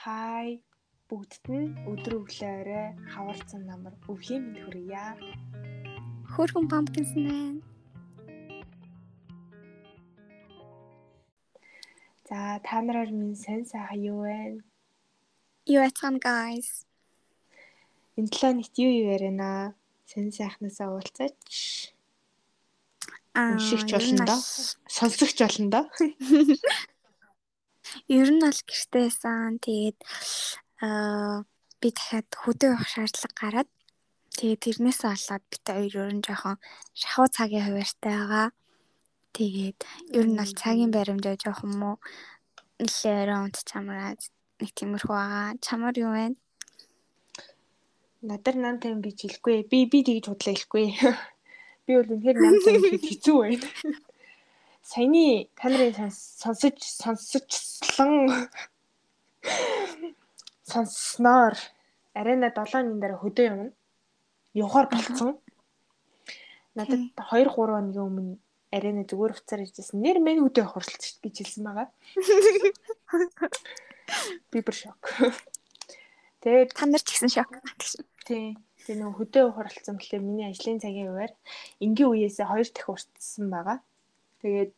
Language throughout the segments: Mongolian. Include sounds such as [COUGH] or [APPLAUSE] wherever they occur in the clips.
Хай бүгдд нь өдөр өглөө орой хаварцсан намар өвхийн мэнд хүргье. Хөөрхөн pumpkins байна. За та нараар минь сайн сайхан юу вэ? Юу яцхан guys. Энэ 7 нийт юу юу яриана? Сайн сайхнасаа уулзаач. Аа Уншигч болно доо. Сонсогч болно доо. [LAUGHS] Ер нь бол гэртээсэн. Тэгээд аа би дахиад хөдөө явах шаардлага гараад тэгээд тэрнээс болоод бит хоёр ер нь жоохон шахуу цагийн хуваартай байгаа. Тэгээд ер нь бол цагийн баримжаа жоохон муу нэлээ орой унт чамраад нэг тиймэрхүү байгаа. Чамар юу вэ? Надар нам тайм гэж хэлэхгүй. Би би тэгж худлаа хэлэхгүй. [LAUGHS] Би бол үнэхээр нам тайм гэж хэцүү байна. [LAUGHS] Саяны та нарын сонсож сонсожлон [LAUGHS] сонссноор арена 7-ны дараа хөдөө явна. Явахаар болцсон. Надад 2 3 хоногийн өмнө арена зүгээр уцаар иржсэн. Нэр мэн хөдөө явах хүрэлцэж гэж хэлсэн байгаа. Би бүр шок. Тэгээд Та нар ч гэсэн шок. тий. Тэгээ нөгөө хөдөө явах хүрэлцсэн гэхлээр миний ажлын цагийн хуваар энгийн үеэсээ хоёр дахь уртсан байгаа. Тэгээд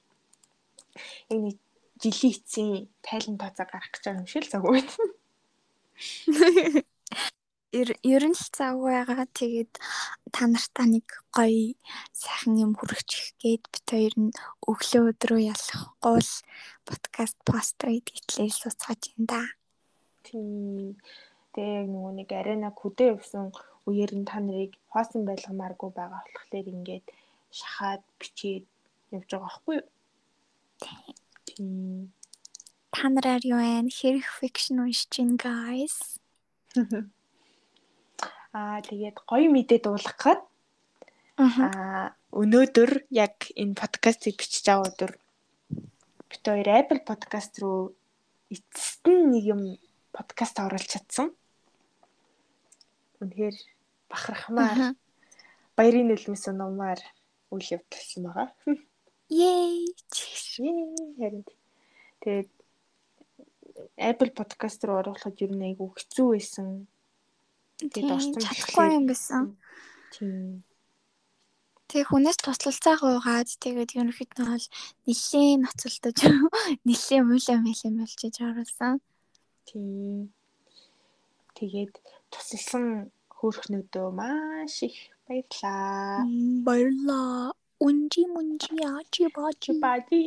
яг нэг жилийн эцсийн тайлан тооцоо гарах гэж байгаа юм шиг л цаг үед. [LAUGHS] Ер нь л завгүй байгаа. Тэгээд та нартаа нэг гоё сайхан юм хүргэж гээд бит хоёр нь өглөө өдрөө ялахгүй л подкаст пост хийдгэлээ суцгааж юм да. Тийм. Тэгээ нөгөө нэг аренаг хөдөө явсан үеэр нь та нарыг хоосон байлгамааргүй байгаа болохоор ингээд шахаад бичээд явж байгаа байхгүй юу? Та нараар юу вэ? Хэрэг fiction уншиж гин guys. [LAUGHS] Аа тэгээд гоё мэдээ дуулгах гээд Аа. өнөөдөр яг энэ подкастыг бичиж байгаа өдөр бид хоёр Apple podcast руу эцэст нь нэг юм подкаст оруулж чадсан. Үнэхээр бахархмаар баярын нөлмөс унамаар үйл явдалсан байгаа. [LAUGHS] Yay! Харин тэгээд Apple podcast руу оруулахад ер нь айгүй хэцүү байсан. Тийм орсон чадахгүй юм байсан. Тийм. Тэгээ хүнээс туслалцаа гуугаад тэгээд ерөнхийдөө бол нэлээд ноцолдож [LAUGHS] нэлээд муулаа мэлэн болчихж оруулсан. Тийм. Тэгээд тусалсан хөөрхнүүдөө маш их баярлаа. Баярлаа. Унжи мунжи ачи бачи. Бади.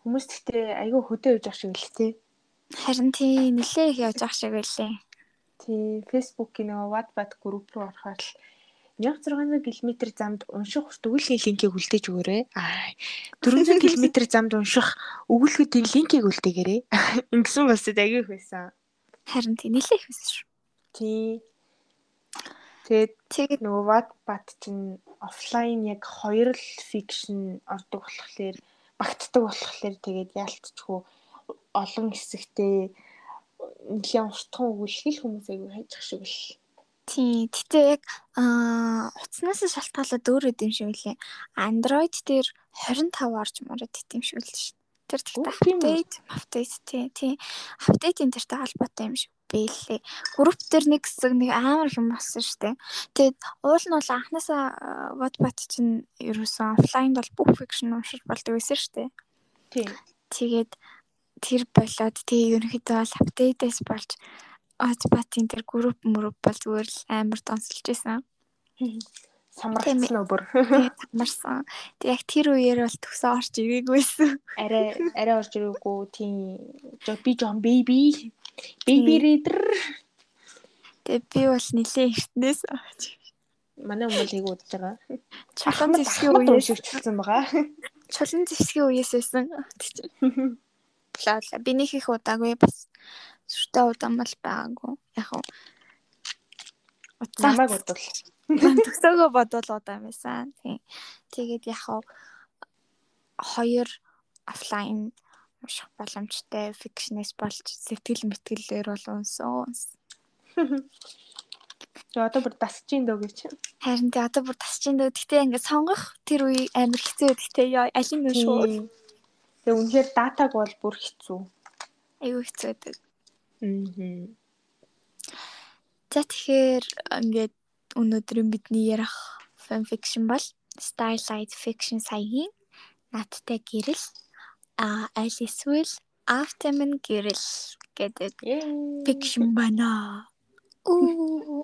Хүмүүс гэхдээ айгүй хөдөө явж ах шиг л тээ. Харин тий нэлээд их явж ах шиг байлээ. Тий, Facebook-ийн нөгөө Wattpad групп руу орохоор л 1600 км замд унших хүрт өгүүлгийн линкийг үлдээж өгөөрэй. Аа 400 км замд унших өгүүлбэрийн линкийг үлдээгээрэй. [LAUGHS] Ингэсэн бас айгүй их байсан. Харин тий нэлээд их байсан шүү. Тий. Тэгээд нөгөө Wattpad чинь офлайн яг хоёр л фикшн ордог болохоор багтдаг болохоор тэгээд яалтчгүй олон хэсэгтээ нэлийн уртхан өгүүлэх хүмүүс айгүй хайж ах шиг л. тий тэгтээ яг аа утаснаас шалтгаалаад өөр өд юм шиг үлээ. Android дээр 25 орж ит юм шиг л шүү. Тэр талтай тийм апдейт, апдейт тий тий. Апдейтийн тэртэй холбоотой юм шиг бэлээ. Групп дээр нэг хэсэг нэг амар хэм болсон шүү дээ. Тэгээд уул нь бол анханасаа аа, Wattpad чинь ерөөсөн офлайнд бол бүх fiction уншиж болдог байсан шүү дээ. Тийм. Тэгээд тэр болоод тэгээ ерөнхийдөө бол апдейтээс болж Wattpad-ийн тэр групп мөрөв бол зүгээр л амар донсолж байсан. Самрагдсан уу бүр. Тэгээд тамарсан. Тэг яг тэр үеэр бол төгсөө орж ирээгүйсэн. Арай арай орж ирээгүй тийм би жон baby baby reader Тэгээ би бол нилээ эртнээс манай хүмүүс ийг удаж байгаа. чулуун зэвсгийн үеэс уншигчилсан байгаа. чулуун зэвсгийн үеэс байсан. Плаа би нэг их удаагүй бас сүртэй удаан бол байгаагүй. Яг уу. Уцаа Намайг удвал. төгсөөгөө бодвол удаан байсан. Тийм. Тэгээд яг уу хоёр офлайн унших боломжтой фикшнээс болж сэтгэл мэтгэлээр бол унсан. Тэгээ одоо бүр дасчин дөө гэж. Харин тий одоо бүр тасч ин дөө. Гэтэ ингээд сонгох тэр үе амар хэцүү. Гэтэ яа алин нь шүү. Тэгээ үнэхээр датаг бол бүр хэцүү. Айгүй хэцүү байдаг. Аа. За тэгэхээр ингээд өнөөдрийн бидний ярих fanfiction бол Starlight Fiction саягийн надтай гэрэл а аль эсвэл Afterman гэрэл гэдэг fiction байна. Оо.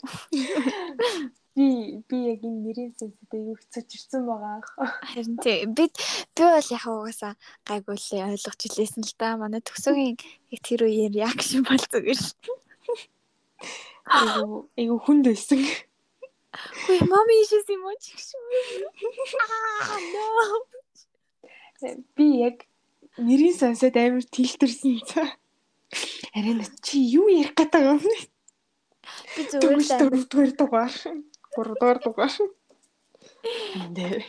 Би би яг энэ нэрийн сэдвээ юу хэцүүч ирсэн байгаа. Харин тий бид би бол яг угаасаа гайгүй л ойлгож илээсэн л да. Манай төгсөгийн яг тэр үеийн реакшн бол зүгээр. Айгу айгу хүнд байсан. Ой, мами ишээс юм уу ч гэсэн. Аа, no. Би яг нэрийн сонсоод амар тэлтэрсэн цаа. Арай чи юу ярих гэдэг юм бэ? Би зүгээр л дөрөвдүгээр дугаар. Гуравдугаар дугаар. Эндээ.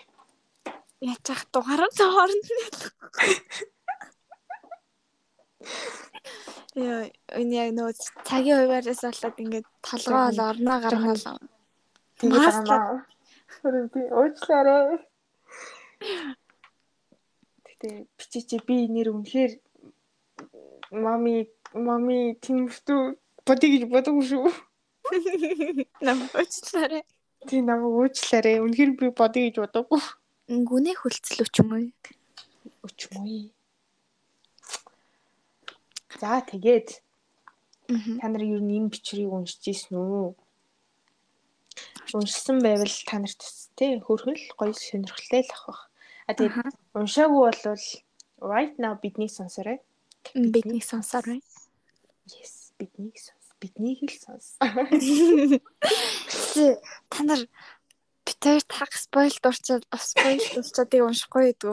Яцах дугаар хооронд нь. Яа, энэ яг нөө цагийн хуваараас болоод ингээд толгоо бол орноо гаргал. Тэгээд. Хөрөө би уучлаарай. Гэтэ бичиж би нэр үнэхээр мами мами тэмхтүү бодё гэж бодоагүй шүү. Намайг уучлаарай. Тий намайг уучлаарай. Үнэхээр би бодё гэж бодоагүй. Гүнээ хүлцэл өч юм уу? Өч юм уу? За тэгээд та нар юу нэм бичрийг уншиж ийсэн үү? Уншсан байвал та нарт тий хөөрхөн л гоё сонирхолтой л ах. А тэгээд уншаагүй бол right now биднийг сонсоорой. Биднийг сонсоорой. Yes, биднийг сонс. Биднийг л сонс. Та нар хоёр таг спойл дурчаад спойл дурчаад тийг уншихгүй гэдэг.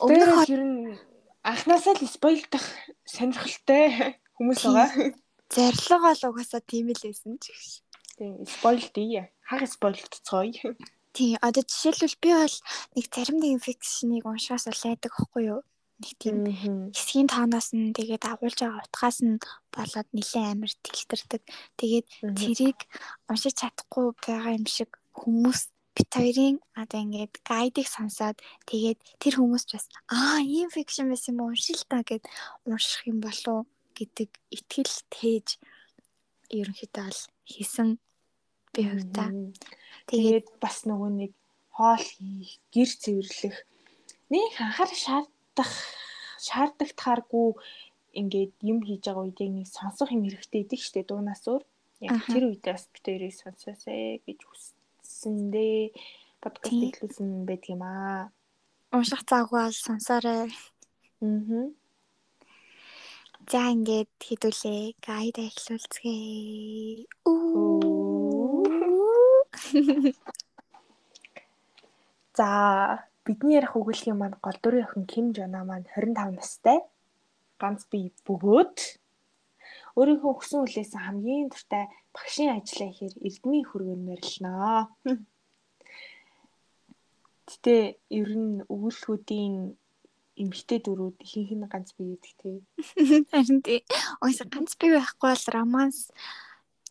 Өмнөх ер нь анхнаасаа л спойлдах сонирхолтой хүмүүс байгаа. Зарлага бол угаасаа тийм л байсан ч гэж. Тийм, спойл дий. Хаг спойлдцгоё. Тийм, одоо жишээлбэл би бол нэг зарим нэг фикшнийг уншаас л айдаг байхгүй юу? Нэг тийм хэсгийн тооноос нь тэгээд агуулж байгаа утгаас нь болоод нэлээд амар тэлтэрдэг. Тэгээд тэрийг уншиж чадахгүй байгаа юм шиг хүмүүс бит хоёрын одоо ингээд гайдыг сонсоод тэгээд тэр хүмүүс ч бас аа ийм фикшн байсан юм уншил та гэд унших юм болов гэдэг итгэл тээж ерөнхийдөө бол хийсэн би хувьдаа. Тэгээд бас нөгөө нэг хоол хийх, гэр цэвэрлэх нэг анхаар шаардах шаардлагатааргүй ингээд юм хийж байгаа үед яг нэг сонсох юм хэрэгтэй идэг штэ дуунаас өөр. Яг тэр үедээ бас бит хоёрыг сонсоосэй гэж хүссэн дээ. Подкаст ихлүүлсэн байдаг юм аа. Унших цаагүй бол сонсоорой. Аа. За ингээд хэдүүлээ. Гайд эхлүүлцгээе. Уу. [LAUGHS] За бидний ярих өгүүлгийн маань гол дүрийн охин Ким Жона маань 25 настай. Ганц бие бөгөөд өөрийнхөө өгсөн үлээсэн хамгийн дуртай багшийн ажлаа ихээр эрдмийн хөргөөр мэрилнаа. [LAUGHS] Гэтэ ер нь өгүүлбэрүүдийн эмгтэй дөрүүд ихэнх нь ганц бие гэдэг тий. [LAUGHS] Харин тий. Ойс ганц бие байхгүй бол романс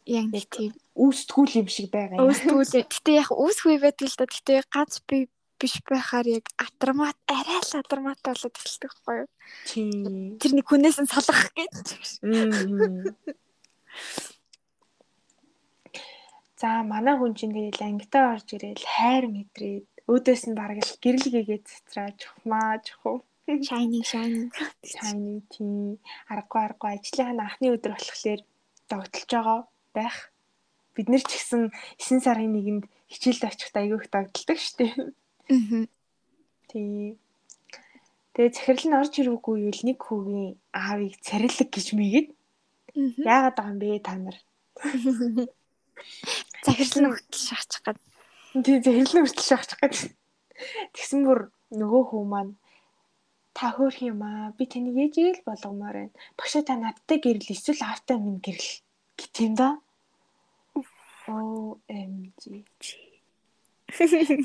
яг нэг тийм үүсдгүүл юм шиг байгаа юм. Үүсдгүүл. Гэтэ яг үүсгүй байдаг л да. Гэтэ ганц бие биш байхаар яг атармат арай л атармат болоод эхэлдэг байхгүй юу? Тийм. Тэр нэг хүнээс нь салгах гэж. За манай хүн чинь тэгэл ангитаа орж ирэл хайр мэдрээд өөдөөс нь бараг л гэрэлгээгээ цэцраа жухмаа жухуу. Shining shining. Shining тийм. Аргагүй аргагүй ажлынхаа анхны өдөр болохоор догтлж байгаа байх. Бид нар ч гэсэн 9 сарын нэгэнд хичээлд очихд айгүйх догтлдог шүү дээ. Аа. Тий. Тэгээ захирал нь орж ирвэгүй юу нэг хүүгийн аавыг царилэг гэж мэгээд. Яагаад байгаа юм бэ та нар? [LAUGHS] Захирал нь хүртэл шахчих гээд. Тий, захирал нь хүртэл шахчих гээд. Тэгсэн бүр нөгөө хүү маань та хөөх юм аа. Би таныг ээжийг л болгомоор байна. Багшаа та надтай гэрэл эсвэл автаа минь гэрэл гэх [LAUGHS] юм да. OMG.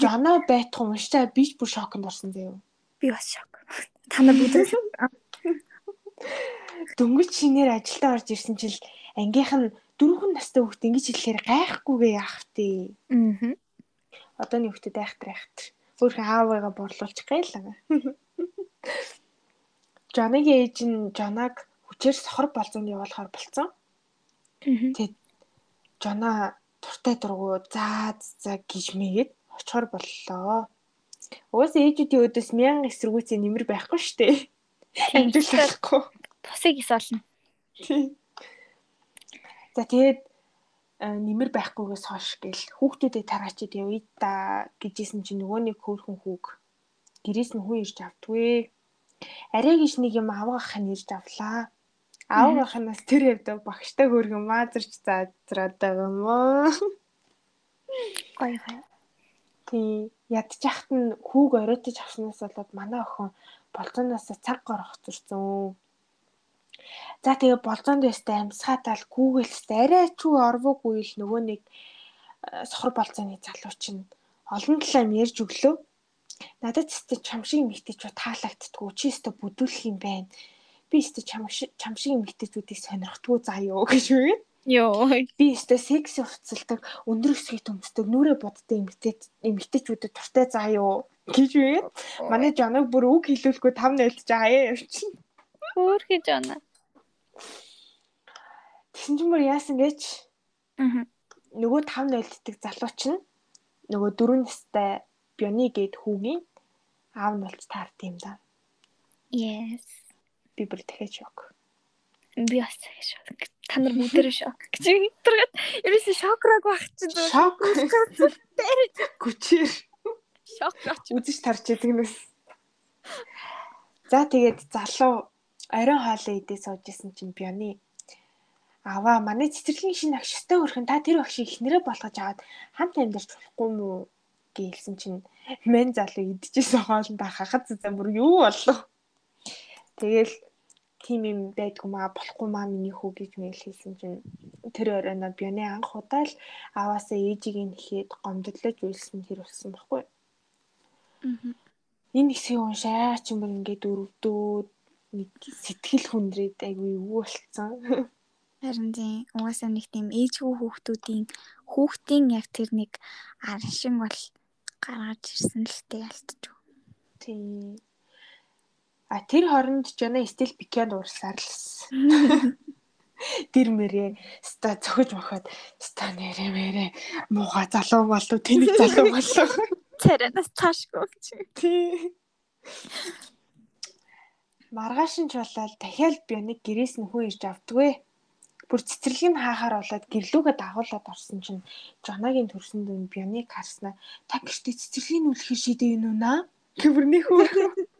Жана байтхан уншчаа би ч бүр шоконд орсон заяа. Би бас шок. Та нар бүгд дөнгөж шинээр ажилдаа орж ирсэн чил ангийнх нь дөрвөн настай хүүхд ингэж хэлэхээр гайхахгүйгээ яах вэ? Аа. Одооний хүүхдэд айхтар айхтар. Өөрхөн аавыгаа борлуулчих гэлээ. [LAUGHS] Жоныгийн ээж нь Жонаг хүчээр сохор болзоонд явуулахаар болцсон. Тэгээд Жона туртай дургу заа заа гэж мэгээд очихоор боллоо. Угаас ээжүүдийн өдөөс мянга эсэргүүцээ нэмэр байхгүй штэ. Амжуулахгүй. Тусыг ис олно. За тэгээд нэмэр байхгүйгээс хойш гэл хүүхдүүдэд тараачид явъя да гэжсэн чинь нөгөө нэг хөөрхөн хүүг гэрээс нь хүн ирж автгүй. Арай гэж нэг юм авгах нь ирж авлаа. Авгахнаас тэр явдаг багштай хөргөн маазарч заазраад байгаа юм уу? Гоё гоё. Тий, ядчихт нь хүүг оройтож авснаас болоод манай охин болцооноос цаг гаргах зурсан. За тэгээ болзоонд ястай амьсгаатал гүүгэлстэй арай ч үү орвоогүй л нөгөө нэг э, сохор болцооны залуу чинь олон талаа ярьж өглөө. Надад ч чам шиг эмэгтэйчүү таалагддггүй чи өстө бүдүүлэх юм байна. Би өстө чам шиг эмэгтэйчүүдийг сонирхдгүй заа ёо гэж үгүй. Йоо. Би өстө секси уцалдаг өндөр өсгий төмсдөг нүрэ бодтой эмэгтэй эмэгтэйчүүдэд туртай заа ёо гэж үгүй. Манай жанаг бүр үг хэлүүлэхгүй 5 нэлж байгаа явчихна. Хөөхий жана. Тэгсэн чинь бүр яасан гэж Аа. нөгөө 5 0 дэх залуу чинь нөгөө 4 настай Бёни гээд хүүгийн аав нь болж таард юм да. Yes. Би бүр дахиад шок. Би бас шок. Та нар бүгдээ [LAUGHS] шок гэж тэргээд ерөөсөө шокраг байх чинь зүгээр Шок. Гүчээр шок авч. үзэж тарч идэг нүс. За тэгээд залуу оройн хоолоо идээ сууж исэн чинь Бёни аваа манай цэцэрлэгийн шинэ агштай өрхөн та тэр багшийг ихнэрээ болгож аваад хамт амьдарч болохгүй мүү гэлсэн чинь мэн залуу идчихсэн хоолндоо хахад зэзэн бүр юу болов. Тэгэл тим юм байдгүй маа болохгүй маа миний хүү гэж мэйл хэлсэн чинь тэр оройноо бионы анх удаа л аваасаа ээжийг нь нэхэд гомдлож үйлсэн тэр болсон байхгүй. Аа. Энэ хэсгийг уншаа ч юм бүр ингээд өрөвдөөд сэтгэл хүндрээд айгүй юу болцсон. Харин тийм угаасаа нэг тийм ээжгүй хүүхдүүдийн хүүхдийн яг тэр нэг аршин бол гаргаж ирсэн л тээ алтчих. Тийм. А тэр хооронд Жона стил пикенд уурсаар л. [LAUGHS] Тэр мэрээ ста цохиж мохоод ста нэрэ мэрэ мууга залуу болов тэний залуу болов. [LAUGHS] Царинаас цаашгүй. Тий. Маргааш нь ч болоод дахиад би нэг гэрээс нь хүн ирж авдгүй. Бүр цэцэрлэг нь хаахаар болоод гэрлүүгээ дагуулад орсон чинь Жонагийн төрсөн дүн бионик харснаа та гэртээ цэцэрлэгийг үлэхийг шийдэ юм уу наа? Гэвэрний хүү. [LAUGHS]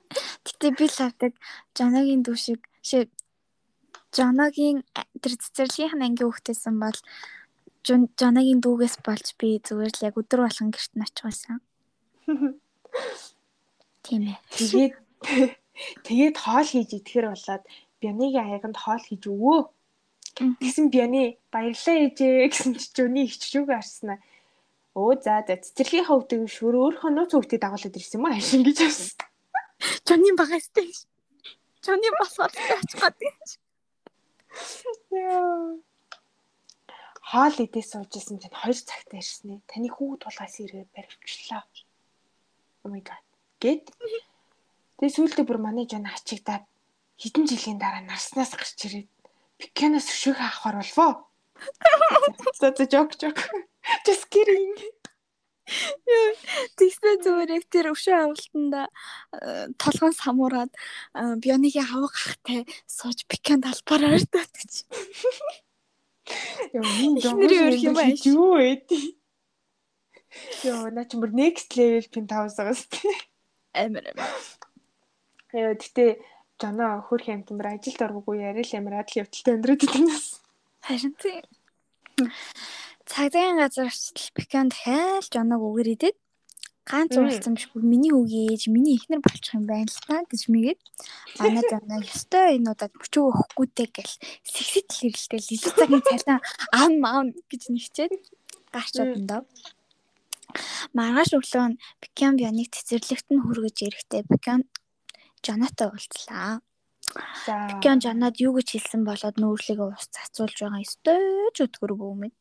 Гэтэ би л авдаг Жоногийн дүү шиг ши Жоногийн а- тэр цэцэрлэгийнх ангийн хүүхдээсэн бол Жоногийн дүүгээс болж би зүгээр л яг өдөр болгон гэрт нь очих байсан. Тийм ээ. Тэгээд тэгээд хоол хийж идэхэр болоод бионигийн аяганд хоол хийж өгөө. Тэгсэн биони баярлалаа ээжээ гэсэн чи Жөний их чүг арснаа. Өө за за цэцэрлэгийн хөвдөг шүр өөрийнхөө нууц хөвгтийг дагуулад ирсэн юм аа ашин гэж авсан. Жоны багастай. Жоны босоод очиход гэж. Хоол идээ суужсэн чинь 2 цагт ирсэн ээ. Таны хүүг тулгаас ирээ баривчлаа. Oh my god. Гэт. Тэгээ сүүлдээ бүр манай Жон ачигдаад хэдэн жилийн дараа нарснаас гарч ирээд пиканоос өшөөх авахар болвоо. [LAUGHS] За за жок жок. Just kidding. Тэгснэ зүгээр яг тэр өвшөө авалтанда э, толгоон самуураад э, бионигийн хаваг хахтай сууж пикант албаар ордоод гэж. Яа, Эхнэрийн өрх юм ааш. Юу ээ? Йоо, наа чи бүр next level penthouse байгаас тий. Амар амар. Яа, гэтээ Жана хөрх амтан бүр ажилд орвогүй яриа л амар адил явдалтай өндрөд идэнэс. Харин тийм. Цагдаагийн газар очил пикант хайл жоног үгээр идэд ганц Мм. уулцсан биш бүр миний үгийн ээж миний ихнэр болчих юм байна л та гэж мэгээд манай жоноо ёстой энуудад мөчөө өгөхгүйтэй гэл сэгсэтэл хэрэлтэй лили цагийн цалин ам ам гэж нэгчээд гарч одондоо маргааш өглөө нь пикан бионик цэцэрлэгт нь хүргэж ирэхдээ пикан жонотой уулзлаа. За. Пикан жанаад юу гэж хэлсэн болоод нүүрлэгээ ус цацуулж байгаа ёстой ч өтгөр бөөмэд.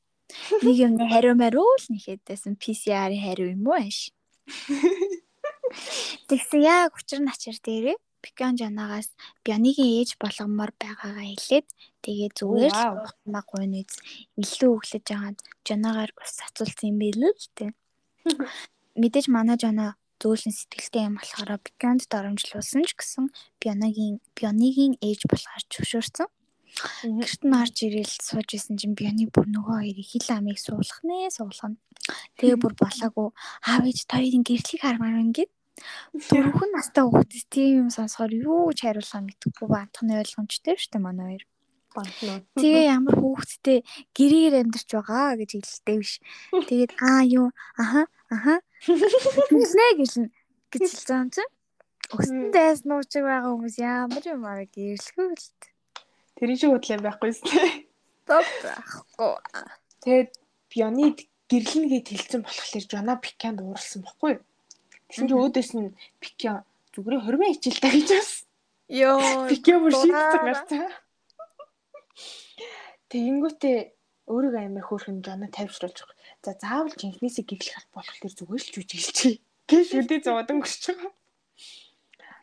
Нэг юм хариу мариу л нэхэдсэн PCR хариу юм уу ааш. [LAUGHS] Тэгсэн яг учир начир дээрээ Пикан жанагаас Бяныгийн ээж болгомоор байгаагаа хэлээд тэгээ зүгээр л маг гойныз илүү өглөж агаад жанагаар ус ацуулсан юм билүү л дээ. [LAUGHS] Мэдээж манай жана зөөлөн сэтгэлтэй юм болохоор Пиканд доромжлуулсан ч гэсэн Бяныгийн Бяныгийн ээж болохоор зөвшөөрсөн. Гэрт нь орж ирээл сууж исэн чинь Бяны бүр нөгөө хоёрыг хил амыг суулгах нэ суулгана. Тэгээ бүр болоогүй аав ээж хоёрын гэрлийг хармаар ингээд Дөрвөн настай хүүхдээс тийм юм сонсохоор юу ч хариулах мэдэхгүй бантхны ойлгомжтой шүү дээ манай хоёр. Тэгээ ямар хүүхдтэй гэрээр амьдарч байгаа гэж хэлдэг биш. Тэгээд аа юу аха аха хэлнэ гэлнэ гэж хэлсэн юм чинь. Өстөн дайс нуучиг байгаа хүмүүс ямар юм аа гэрлэхүү л. Тэрийн шиг бодлоо байхгүй тий. Топ байхгүй. Тэгээд Бионид гэрлэн гэд хэлсэн болохоор Жона Пиканд ууралсан байхгүй юу? Тэгсэн чинь өөдөөс нь Пикё зүгээр хормын хичээл та гэж бас. Йоо. Пикё бүр шийдсэн гарцаа. Тэгэнгүүтээ өөрийгөө амар хөөрхөн жана тайвшруулж байгаа. За заавал жинхнээсээ гэрлэх аль болох тэр зүгээр л жүжиглчихье. Гэж үдээ зовоодон гүрч байгаа.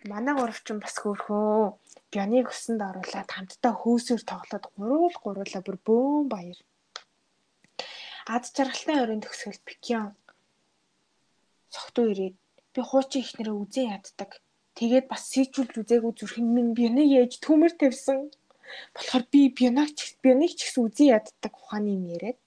Манай гуравч нь бас хөөрхөө. Бяныг өсөнд оруулаад хамтдаа хөөсөөр тоглоод гуруул гуруула бүр бөөм баяр. Ад жаргалтай өрөөнд төгсгөл Пикион согтуу ирээд би хуучин ихнэрээ үзэн яддаг. Тэгээд бас сийчүүлж үзээгүй зүрхэн минь бяныг ээж төмөр тавьсан. Болохоор би бянаг ч бяныг ч гэсэн үзэн яддаг ухааны юм яриад.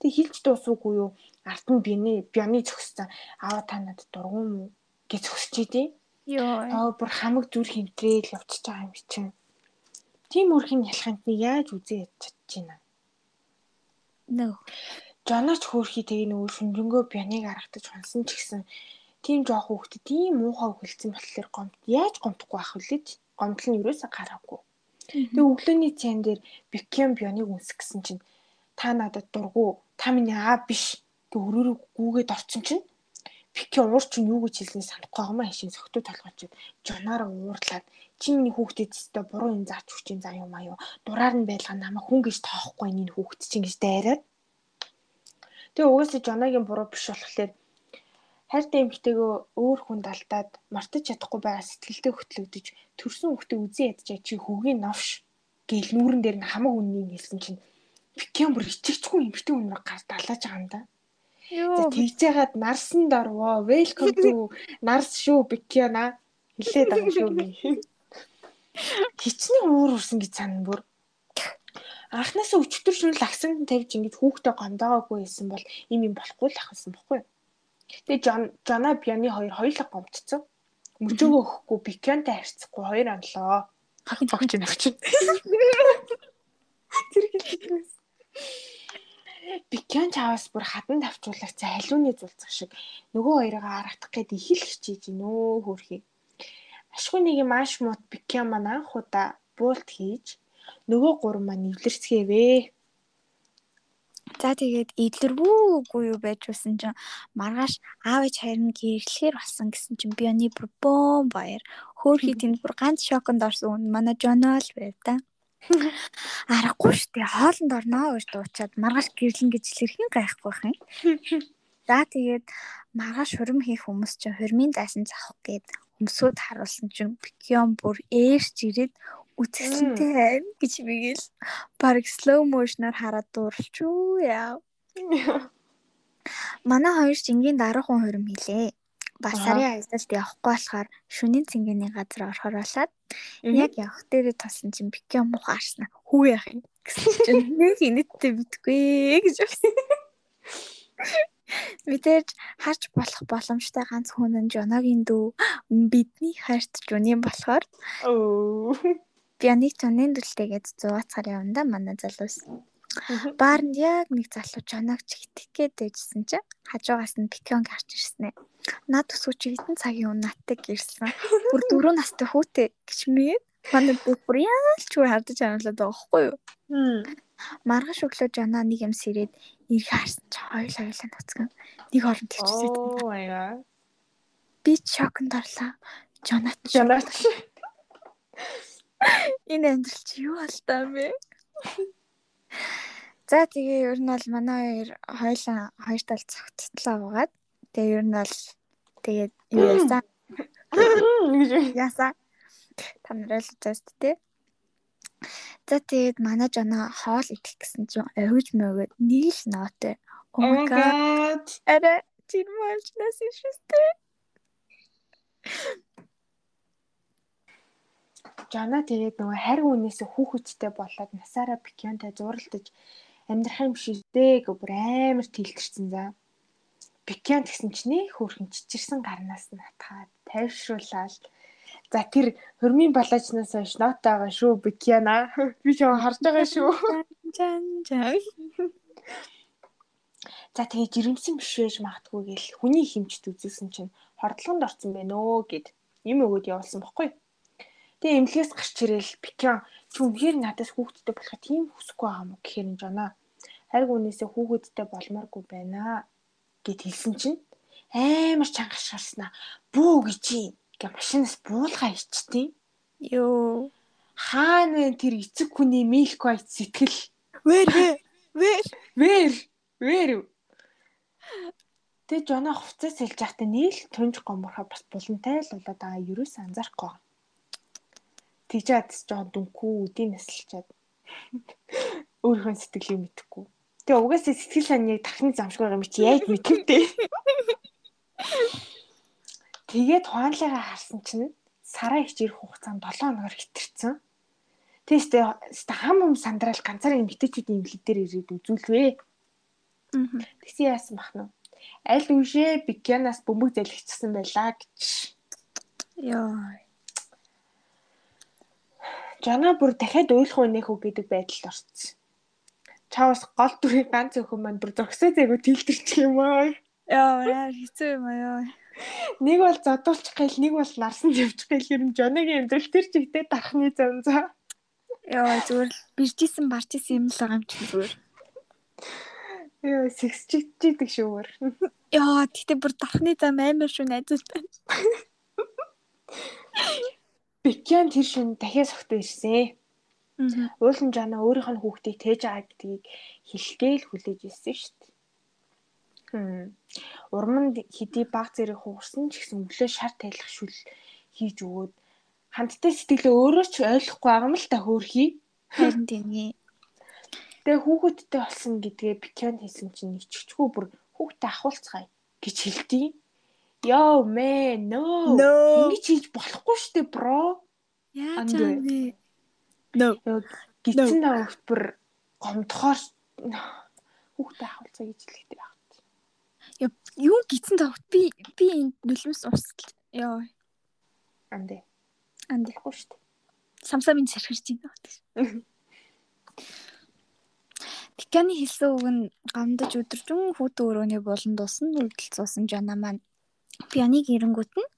Тэг хилж дуусуугүй юу? Ард нь бяны бяны зөкссөн. Аваа та надад дургуун гэж зөксчихдээ. Йоо. Аа бүр хамаг зүр хэмтрээл явчихж байгаа юм чинь. Тим үрхийн ялханд нэг яаж үзээ ядчихж байна. Нөө. Жоноч хөөрхий тэгээ нөгөө шүнжэнгөө бяныг аргатаж хонсон ч гэсэн тийм жоох хүүхдэд тийм муухай өгөлцсөн болохоор гомд яаж гомдохгүй байх вүлээ гомдол нь юусаа гараагүй. Тэгээ өглөөний цайн дээр бикем бионыг үнсэх гэсэн чинь та надад дургу та миний аа биш гэ өрөөрөө гүүгээд орчин чинь Пике уур чинь юу гэж хэлснийг санахгүй байгаа маа хашийн согтуу толгойч жоноор уурлаад чи миний хүүхдэд өстө буруу юм заач хүчин заа юм аюу дураар нь байлгаа намайг хүн гэж тоохгүй энэ хүүхд чинь гэж дайраад Тэгээ угаасаа жоногийн буруу биш болохоор хайртай эмэгтэйгөө өөр хүнд алдаад мартаж чадахгүй байгаа сэтгэлдээ хөтлөгдөж төрсөн хүүхдээ үзэн ядчаа чи хөгийн новш гэл нүүрэн дээр нь хамаг үннийг хэлсэн чинь Пикем бүр ичигчгүй эмэгтэй хүн гар далааж байгаа юм да. Тэгж яагаад нарсан дорвоо welcome to [LAUGHS] нарс шүү Пикена хэлээд байгаа шүү би. Хичнээн уур урсан гэж санана бүр анхнаасаа өчтөр шөнө лагсан тавьж ингэж хүүхдээ гомдоогоогүй байсан бол им юм болохгүй л ахсан бохгүй? Тэгээ Жон Жона Бяны хоёр хоёулаа гомдцсон. Мөчөөгөө өгөхгүй Бикянтай харьцахгүй хоёр анлоо. Хахын огч нагч. [LAUGHS] Тэр хэлээс. Бикян чаваас бүр хадан тавчуулах за халиуны зулцах шиг нөгөө хоёроо аргадах гээд их л хичээж гинөө хөөрхий. Ашгүй нэг юм маш мут Бикян маань анх удаа буулт хийж нөгөө гурван маань нэвлэрцгээвээ. За тэгээд идэлрвүүгүй юу байж усан чинь маргааш аав ээж харин гэрлэхээр болсон гэсэн чинь би оны бөөн баяр. Хөөхий тэнд бүр ганц шоконд орсон манай Жонол байв та. Аргагүй шүү дээ. Хоолнд орноо гэж дуучаад маргааш гэрлэн гэж хэлэрхэн гайхгүй байх юм. За тэгээд маргааш хурим хийх хүмүүс чинь хурмын дайсан завах гээд өмсгөөд харуулсан чинь Пикион бүр ээрч ирээд үзэсгэлэнтэй гэж бигээл баг slow motion-аар хараад дууралчгүй яа. [LAUGHS] Манай хоёр ч энгийн дарах хүн хурим хийлээ. Бас сарын аялалд явахгүй болохоор шөнийн цэнгэний газар орохоор болоод яг явах дээрээ тулсан чинь бикэ мухаарсан. Хүү яах юм гэсэн чинь нэг инэттэй битгүй гэж болсон. [LAUGHS] Мэдээж харж болох боломжтой ганц хүн нь Жоногийн дүү бидний хайрт Жуни болохоор. Би нэг цонын дүлтэйгээд 100 цагаар явна да манай залуус. Баарнд яг нэг залуу чоног чигтэх гээд байжсэн чинь хажуугаас нь пикон гарч ирсэн ээ. Наад төсөө чи хэдэн цагийн өмнө натдаг ирсэн. Бүр [LAUGHS] дөрөв настай хүүтэй гэж мэгээд манай бүр яалч үе хардаж амлаад байгаа байхгүй юу? Маргааш өглөө жана нэг юм сэрээд ирэх харсан чи хоёулаа хоёулаа ноцгон нэг орон god. Би шоконд орлоо. Жонат. Жонат. Энэ амьдрал чи юу алдаа бэ? [LAUGHS] За тэгээ ер нь бол манай хоёр хоёлаа хоёр тал цогцтлоо байгаад тэгээ ер нь бол тэгээд Яасан. гэж Яасан. Та нараа л тест тий. За тэгээд манай жана хоол идэх гэсэн чинь овж мөгөө нэг л нотой. Oh my god. Арай чинь мэлж нас шүстэй. Жана тэгээд нөгөө харь үнээсээ хүүхэдтэй болоод насаараа пикионтай зуралдаж амьдрах юм шигдээ гэх бүр амар тэлтэрсэн за. Пикион гэсэн чинь хөөрхөн чичирсэн гарнаас нь атгаад тайвшруулаад за тэр хөрмийн балаачнаас хойш нот байгаа шүү пикиона би ч харж байгаа шүү. Жан жан. За тэгээ жирэмсэн биш байж магтгүй гэл хүний хэмжт үзүүлсэн чинь хордлогонд орсон байна өө гэд юм өгөөд явуулсан бохгүй. Тэгээ эмнэлгээс гарч ирээл Пикион чи үнэхээр надаас хүүхэдтэй болохоо тийм хүсэхгүй байгаа юм гэхээр энэ жана. Хайрг үнээсээ хүүхэдтэй болмооргүй байна гэд хэлсэн чинь амар чангаш гарснаа. Бүү гэж юм. Гэ машинаас буулгаа ичтیں۔ Йоо. Хаана тэр эцэг хүний milk white сэтгэл Вэр вэр вэр вэр Тэгээ жоноо хувцас хэлж байхдаа нийл тунж гоморхоо бас булантай л болоод байгаа ерөөс анзаарахгүй. Тэгжээд жоон дүнхүү үдийн насалчаад [LAUGHS] өөрийнхөө сэтгэлийг мэдэхгүй. Тэгээ угаасаа сэтгэл санааг дахны замшгүй юм чи яаж мэдвүтэй. [LAUGHS] Тэгээд хуанлыгаа харсан чинь сараа ич ирэх хугацаанд 7 хоногор хитэрсэн. Тэгээс хам хам сандраал ганцаараа эмгтээчүүдийн имлэг дээр ирээд үзүүлвэ. Тэгсэн яасан бах нь. Аль үшээ бикянаас бөмбөг залгичсан байлаа гэж. Йоо. Жана бүр дахиад уйлах үнэх үү гэдэг байдалд орсон. Чаавас гол дүрийн ганц өхөн маань бүр зөксөө зээгөө тэлтэрчих юм аа. Яа, хэцүү юм аа. Нэг бол задуулчих гээл нэг бол нарсан явчих гээл нь жоныгийн амьдрал тэр чигтээ дарахны зам за. Яа, зүгээр л биржсэн барчсан юм л байгаа юм чи зүгээр. Яа, сэгсчигддэг шүүгээр. Яа, тэгтээ бүр дарахны зам амар шүү найзууд. [LAUGHS] Бикян тэр шин дахиад согтоо ирсэн. Уулын жана өөрийнх нь хүүхдийг тээж байгаа гэдгийг хэлгээл хүлээж ирсэн шүү дээ. Урманд хэдий баг зэрэг хугарсан ч гэсэн өглөө шар тайлах шүл хийж өгөөд хамттай сэтгэлээ өөрөө ч ойлгохгүй байгаа юм л та хөөрхий. Харин тийм. Тэгээ хүүхэдтэй болсон гэдгээ Бикян хэлсэн чинь ичгчгүй бүр хүүхдээ ахуулцгаая гэж хэлдэг. Йоо мэ, no. No. Ингэж хийж болохгүй шүү дээ, бро. Яаж аа бэ? No. Гитсэн даа хөлт бүр гомдохоор хүүхдээ ахуулцгаа гэж хэлэхдээ баг. Юу гитсэн тавт би би энэ нулимс устал. Йоо. Андэ. Анд Болохгүй шүү дээ. самсамын сархирч байна. [LAUGHS] Пиканы хэлсэн үг нь гамдаж өдөржин хүүтэн өрөөний болон дусна үргэлцүүлсэн жана маань пианыг эрэнгүүт нь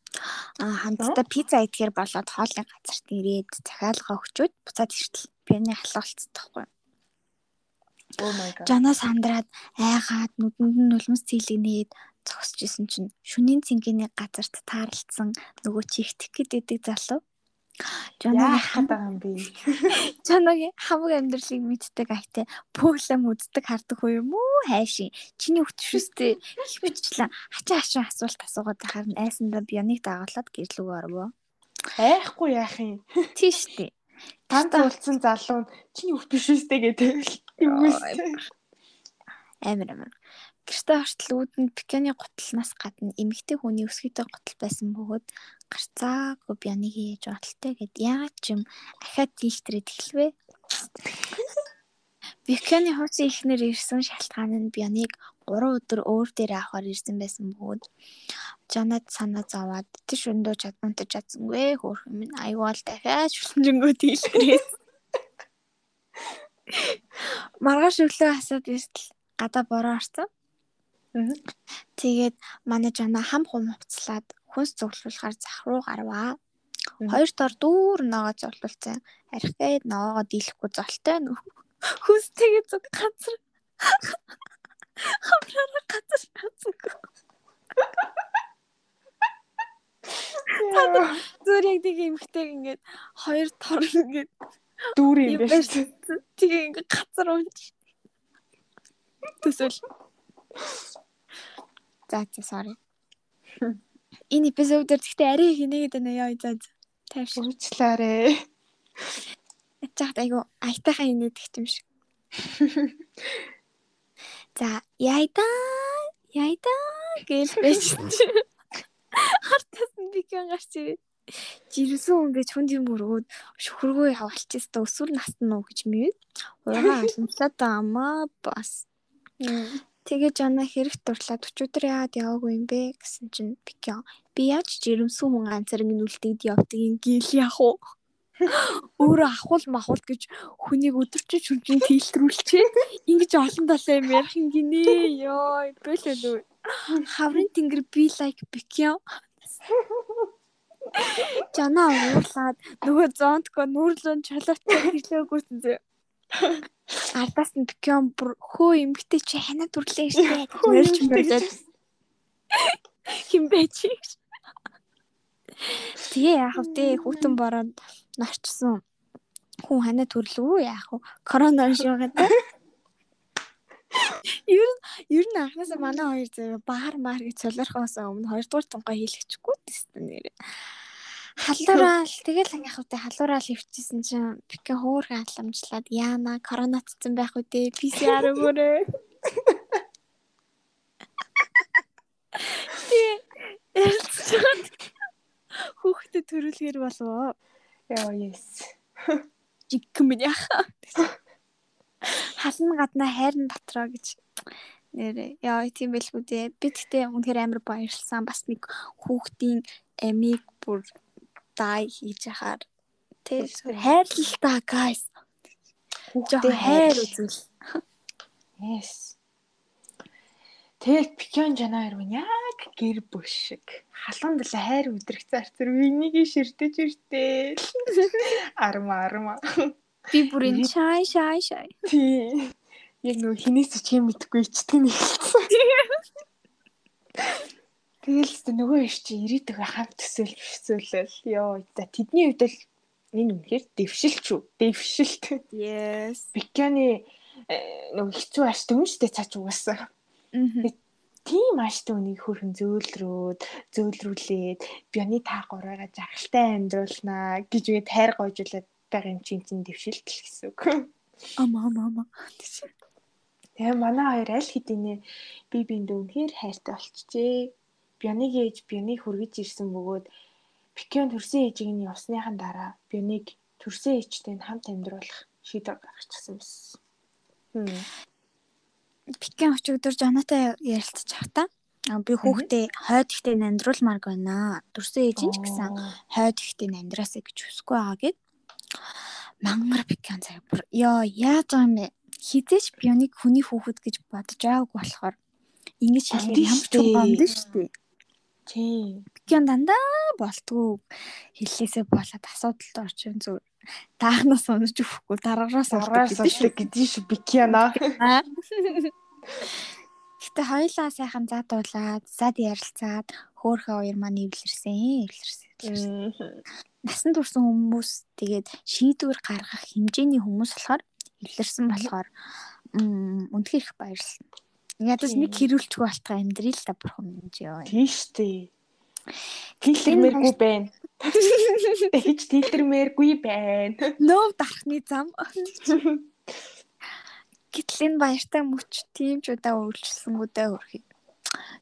хамтдаа пицца идэхэр болоод хоолны газарт ирээд захиалга өгчүүд буцаад иртэл пианы халуулцсан тахгүй. Oh my god. Жанаа сандраад айгаад нүдэнд нь нулимс цэглэгнээд зогсож исэн чинь шүнийн цэнгэний газарт таарлцсан нөгөө чихтэх гэдэг залуу. Яах гэдэг юм бэ? [LAUGHS] Чанагийн хамаг амьдралыг мэддэг айтай пөглэм үздэг хардаг хөө юм уу? Хайшин. Чиний хөтөшөстэй их бичлэн хачаа хашаа асуулт асуугаад байхаар айсандаа бионыг дагалаад гэрлүүг орвоо Айхгүй яах юм? тийш тий Танд уулцсан залуу нь чиний үстэй гэдэг юм үстэй. амар амар гэртээ хортол үүдэнд пиканы гутлнаас гадна эмэгтэй хүний өсгийтэй гутал байсан бөгөөд гарцаагүй бионыг хийж бодолтой гэд. Яагаад ч юм ахаад тийштрээд эхлэвэ [LAUGHS] Биканы хуусын ихнэр ирсэн шалтгаан нь бионыг 3 өдөр өөр дээр авахар ирсэн байсан бөгөөд Жанад санаа зовоод тийш өндөө чадмантаж чадсангүй хөөх юм аюул дахиад шүлжэнгөө тийшрээс [LAUGHS] Маргааш өглөө хасаад иртэл гадаа бороо орсон. Тэгээд манай жана хам хум хувцлаад хүнс цуглуулахаар зах руу гарваа. Хоёр дор дүүр ногоо зовлуулсан. Архиад ногоогоо дийлэхгүй золтой нөх. Хүнстэйгээ зүг газар. Хамраараа газар. Яа, Зүгээр яг нэг эмхтэйг ингээд хоёр тор ингээд Дүүр юм байна шүү. дээ. Тэгээ ингээд газар унж. Төсөл. За за sorry. Энэ эпизодээр гэхдээ арай хийнэ гэдэг нэ яа заа. Тайвш. Уучлаарай. Ячаад айгу айтайхан инээдэг юм шиг. За яйда яйда гэж байж. Хартас нь би кэн гарч ирээ. Жирсэн хүн гэж хүнд юм өргөөд шүхргөө яваалчээс та өсвөр наст нь уу гэж мэд. Уяга [LAUGHS] алантлаа таамаа бас. Тэгээ жана хэрэг дурлаад 40 өдөр яагаад яваагүй юм бэ гэсэн чинь Пикё би яаж жирэмсэн хүн ганцараг нь үлдээд явдаг юм гэл яах вэ? [GASPS] Өөрөө ахвал махвал гэж хүнийг өдөрчөж хүнжин тэлтрүүлчээ. Ингиж олон талаа юм ярих юм гинэ. Йой, бэлээ лөө. Хаврын тэнгэр би лайк Пикё. [LAUGHS] Жана уурлаад нөгөө зонтко нүүрлэн чолоотой хэлээгүйсэн зөө. Ардаас нь Пикён бүр хөө эмгтэй чи ханаа дүрлээ штэ гэж мөрч мөрлөд. Хим байж. Тэгээ яах вэ? Хүүтэн бороод нарчсан. Хүн ханаа төрлөө яах вэ? Корона шуугаад. Ер нь ер нь анхнаасаа манай хоёр зэрэг баар маар гэж солиорхоос өмнө хоёрдугаар тунгаа хийлгэчихгүй тест нэр. Халуураал тэгэл яг үтэй халуураал өвчсөн чинь бикэн хөөрхөн халамжлаад яана коронавитсан байх үдээ PCR өгөөрэй. Хүүхдээ төрүүлгээр болов. Яа yes. Жиг минь яха. Хална гадна хайрн дотроо гэж нэрээ. Яа тийм байлгүй дээ. Би тэгтээ үнэхээр амар баярлсан. Бас нэг хүүхдийн амийг бүр дай хийж яхаар тий хайрлалтай guys. Хүүхдээ хайр үзүүл. Yes. Тэгэл Пикён жанаар минь яг гэр бүл шиг халуун далай хайр өдрөх зарцэр үнийг ширтэж иртэй. [LAUGHS] Арма арма. Би бүр энэ шай шай шай. Тий. Яг нөгөө хинээс ч юм мэдгүй ичдэг нэг. Тэгэл ч нөгөө иш чи ирээдүг хамт төсөөлж төсөөлөл. Йоо за тэдний хувьд л энэ үнэхээр дэвшилч үү? Дэвшилт. Yes. Бикяны нөгөө хэцүү юм штэ цаач угаасаа. Тийм аштай үнийг хөрхөн зөөлрөөд зөөлрүүлээд бионы та гураагаа жаргалтай амьдруулнаа гэж үгээд хайр гойжуулаад байгаа юм чинь чинь дэвшилт л гэсэн үг. Ама ама ама. Тэгээ манай хоёр аль хэдийнэ би биэндээ үнэхээр хайртай болчихжээ Бионыг ээж Бионыг хүргэж ирсэн бөгөөд Пикён төрсөн ээжийг нь явсныхан дараа Бионыг төрсөн ээжтэй хамт амьдруулах шийдвэр гаргачихсан байсан. Пикён өчигдөр Жонатай ярилцчих та. Би хүүхдээ хойд ихтэй амьдруулмаар байна. Төрсөн ээж нь ч гэсэн хойд ихтэй амьдраасаа гэж хүсэхгүй байгаа гэд. Мангар Пикён цаг бүр ёо яаж байгаа юм бэ? Хизээч Бионыг хүний хүүхэд гэж бодож байгаагүй болохоор ингэж хэлэхээр ямар ч юм бомд шүү дээ. Тийм. Бикэн дандаа болтгүй хэллээсээ болоод асуудалд орчин зүг таахнаас унаж өгөхгүй дараагаас ордог гэдэг шүү бикяна. [LAUGHS] Гэтэ хоёлаа сайхан задуулаад зад ярилцаад хөөхөө хоёр маань эвлэрсэн эвлэрсэн. Насан турсан хүмүүс тэгээд шийдвэр гаргах хэмжээний хүмүүс болохоор эвлэрсэн болохоор үнэхээр их баярлалаа. Ядаж нэг хэрүүлчгүй болтгоо амьдрий л та бурхан минь ёо. Тийш тий. Тэлэрмээргүй байна. [LAUGHS] Тэгж тэлэрмээргүй байна. Нөө дарахны зам. Гэтэл энэ баяртай мөч тийм ч удаа үйлчилсэнгүү дэ хөрхий.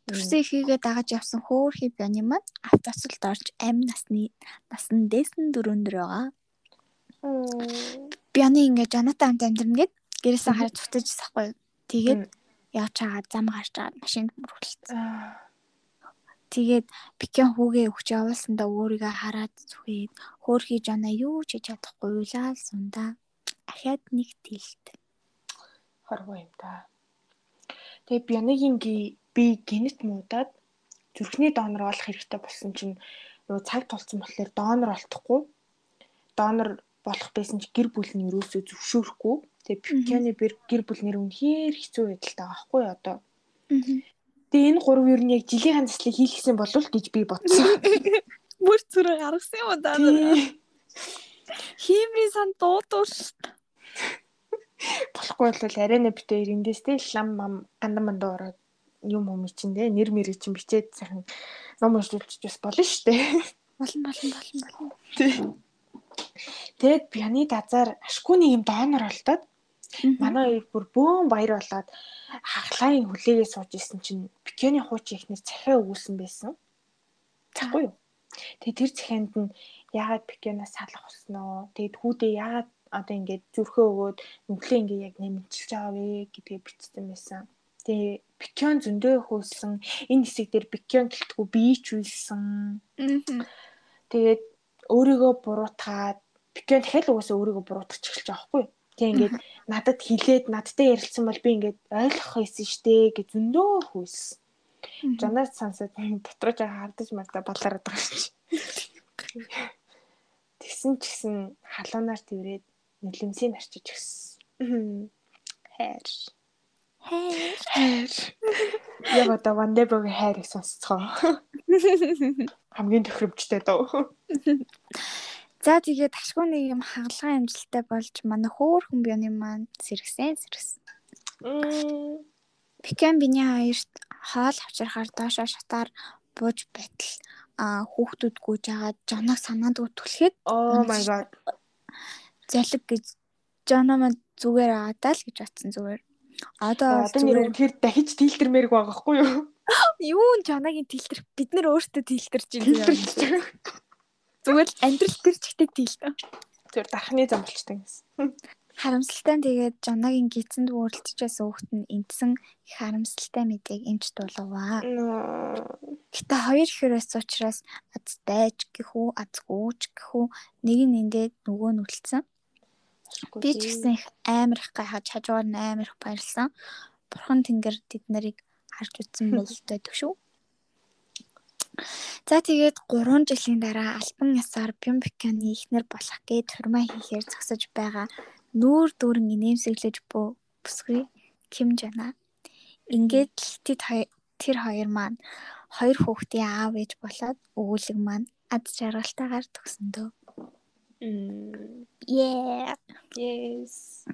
Төрсөн ихийгээ дагаж явсан хөөхий бяны маань автоцолд орж амь насны насан дээсэн дөрөнд байгаа. Бяны ингээ жанатай хамт амьдрна гэд гэрээсээ харж цутаж сахгүй. Тэгээд явж байгаа зам гарч байгаа машинд мөрөглөсөн. Тэгээд Пикэн хүүгээ өгч явуулсандаа өөрийгөө хараад зүгээд хөөхий жана юу ч хийж чадахгүй уйлаа л сундаа. Ахаад нэг тэлт. Хорвоо юм да. Тэгээ Бяныгийн би генет муудаад зүрхний донор болох хэрэгтэй болсон чинь нөгөө цаг тулцсан болохоор донор олдохгүй. Донор болох байсан чи гэр бүл нь юусоо зөвшөөрөхгүй. Тэгээ Пикяны гэр бүл нэр үнэхээр хэцүү байдалтай байгаа байхгүй одоо. Тэгээ энэ гурав нь яг жилийн заслыг хийлгэсэн болов гэж би бодсон. [LAUGHS] Бүр зүрх гаргасан юм даа. Химри сан дуудуур. [LAUGHS] Болохгүй бол арайна битээ эрэндээс тэ лам мам гандан мандаа ороод юм юм чинь те нэр мэрэг чинь бичээд сайхан ном уншуулчих бас болно дээ. [LAUGHS] Болно болно болно болно. Тий. Тэгэд пианы дазаар ашгүй нэг юм донор олдоод манай хоёр бүр бөөн баяр болоод хаглааны хүлээгээ сууж исэн чинь пикёны хуучин ихнэр цахиа өгүүлсэн байсан. Цахгүй юу? Тэгээ тэр захианд нь яагаад пикёноос салах болсноо? Тэгээд хүүдээ яагаад одоо ингээд зүрхөө өгөөд нүглээ ингээд яг нэмэлтэлж байгаа вэ гэдгээ бичсэн байсан. Тэгээ пикён зөндөө хөөсөн энэ хэсэг дээр пикён гэлтгүү бие ч үйлсэн. Тэгээд өөрийгөө буруутгаад пикён дахиад угаасаа өөрийгөө буруутгах эхэлж байгаа байхгүй юу? Тэг ингээд надад хилээд надтай ярилцсан бол би ингээд ойлгох байсан штэ гэж зөндөө хөөсөн. Жанаас сонсоод дотроо жаа хардаж мартаа балараад байгаа шүү. Тэгсэн ч гэсэн халуунаар тэрээд нөлөөмсийг арчиж өгсөн. Хайр. Хайр. Хайр. Яг одоо Вандебогийн хайрыг сонсцгоо. [LAUGHS] Хамгийн тохиромжтой дөө. [LAUGHS] За тэгээд ташгүй нэг юм хагалгаа амжилттай болж манай хөөхөн бионы маань сэргсэн сэргсэн. Пикэн биний хоёрт хоол авчрахаар доошоо шатаар бууж байтал а хүүхдүүд гүйж агаад жоног санаанд түлхэд Oh my god. залэг гэж жоно маань зүгээр аадаа л гэж батсан зүгээр. Одоо Одоо нэр үнэхээр дахиж тилтермээрг байгаа хгүй юу? юу н жоногийн тилтэр бид нар өөртөө Тилтерч юм. [LAUGHS] Зүгээр л амьдрал төр чигтэй тилтэ. Тэр дахны замбалчтай гэсэн. Харамсалтай нь тэгээд жоногийн гидсэнд өөрлөлтчээс өөхт нь энтсэн их харамсалтай мэдээг эмч дуулгаваа. Гэтэ хоёр хэрээс учраас аздайж гэхүү азгүйч гэхүү нэг нь эндээд нөгөө нь үлдсэн. Би ч гэсэн их амар их гайхаж хажуугаар нь амар их баярлсан. Бурхан тэнгэр тэд нарыг харж утсан бололтой төшөө. За тэгээд 3 жилийн дараа альбан ясаар Бимбиканы ихнэр болох гээд турмаа хийхээр зогсож байгаа нүүр дүүрэн инээмсэглэж бөө бүсгүй Ким Жана. Ингээд л тэр хоёр маань хоёр хүүхдийн аав ээж болоод өвүүлэг маань ад жаргалтайгаар төгсөндөө. Yeah. Yes.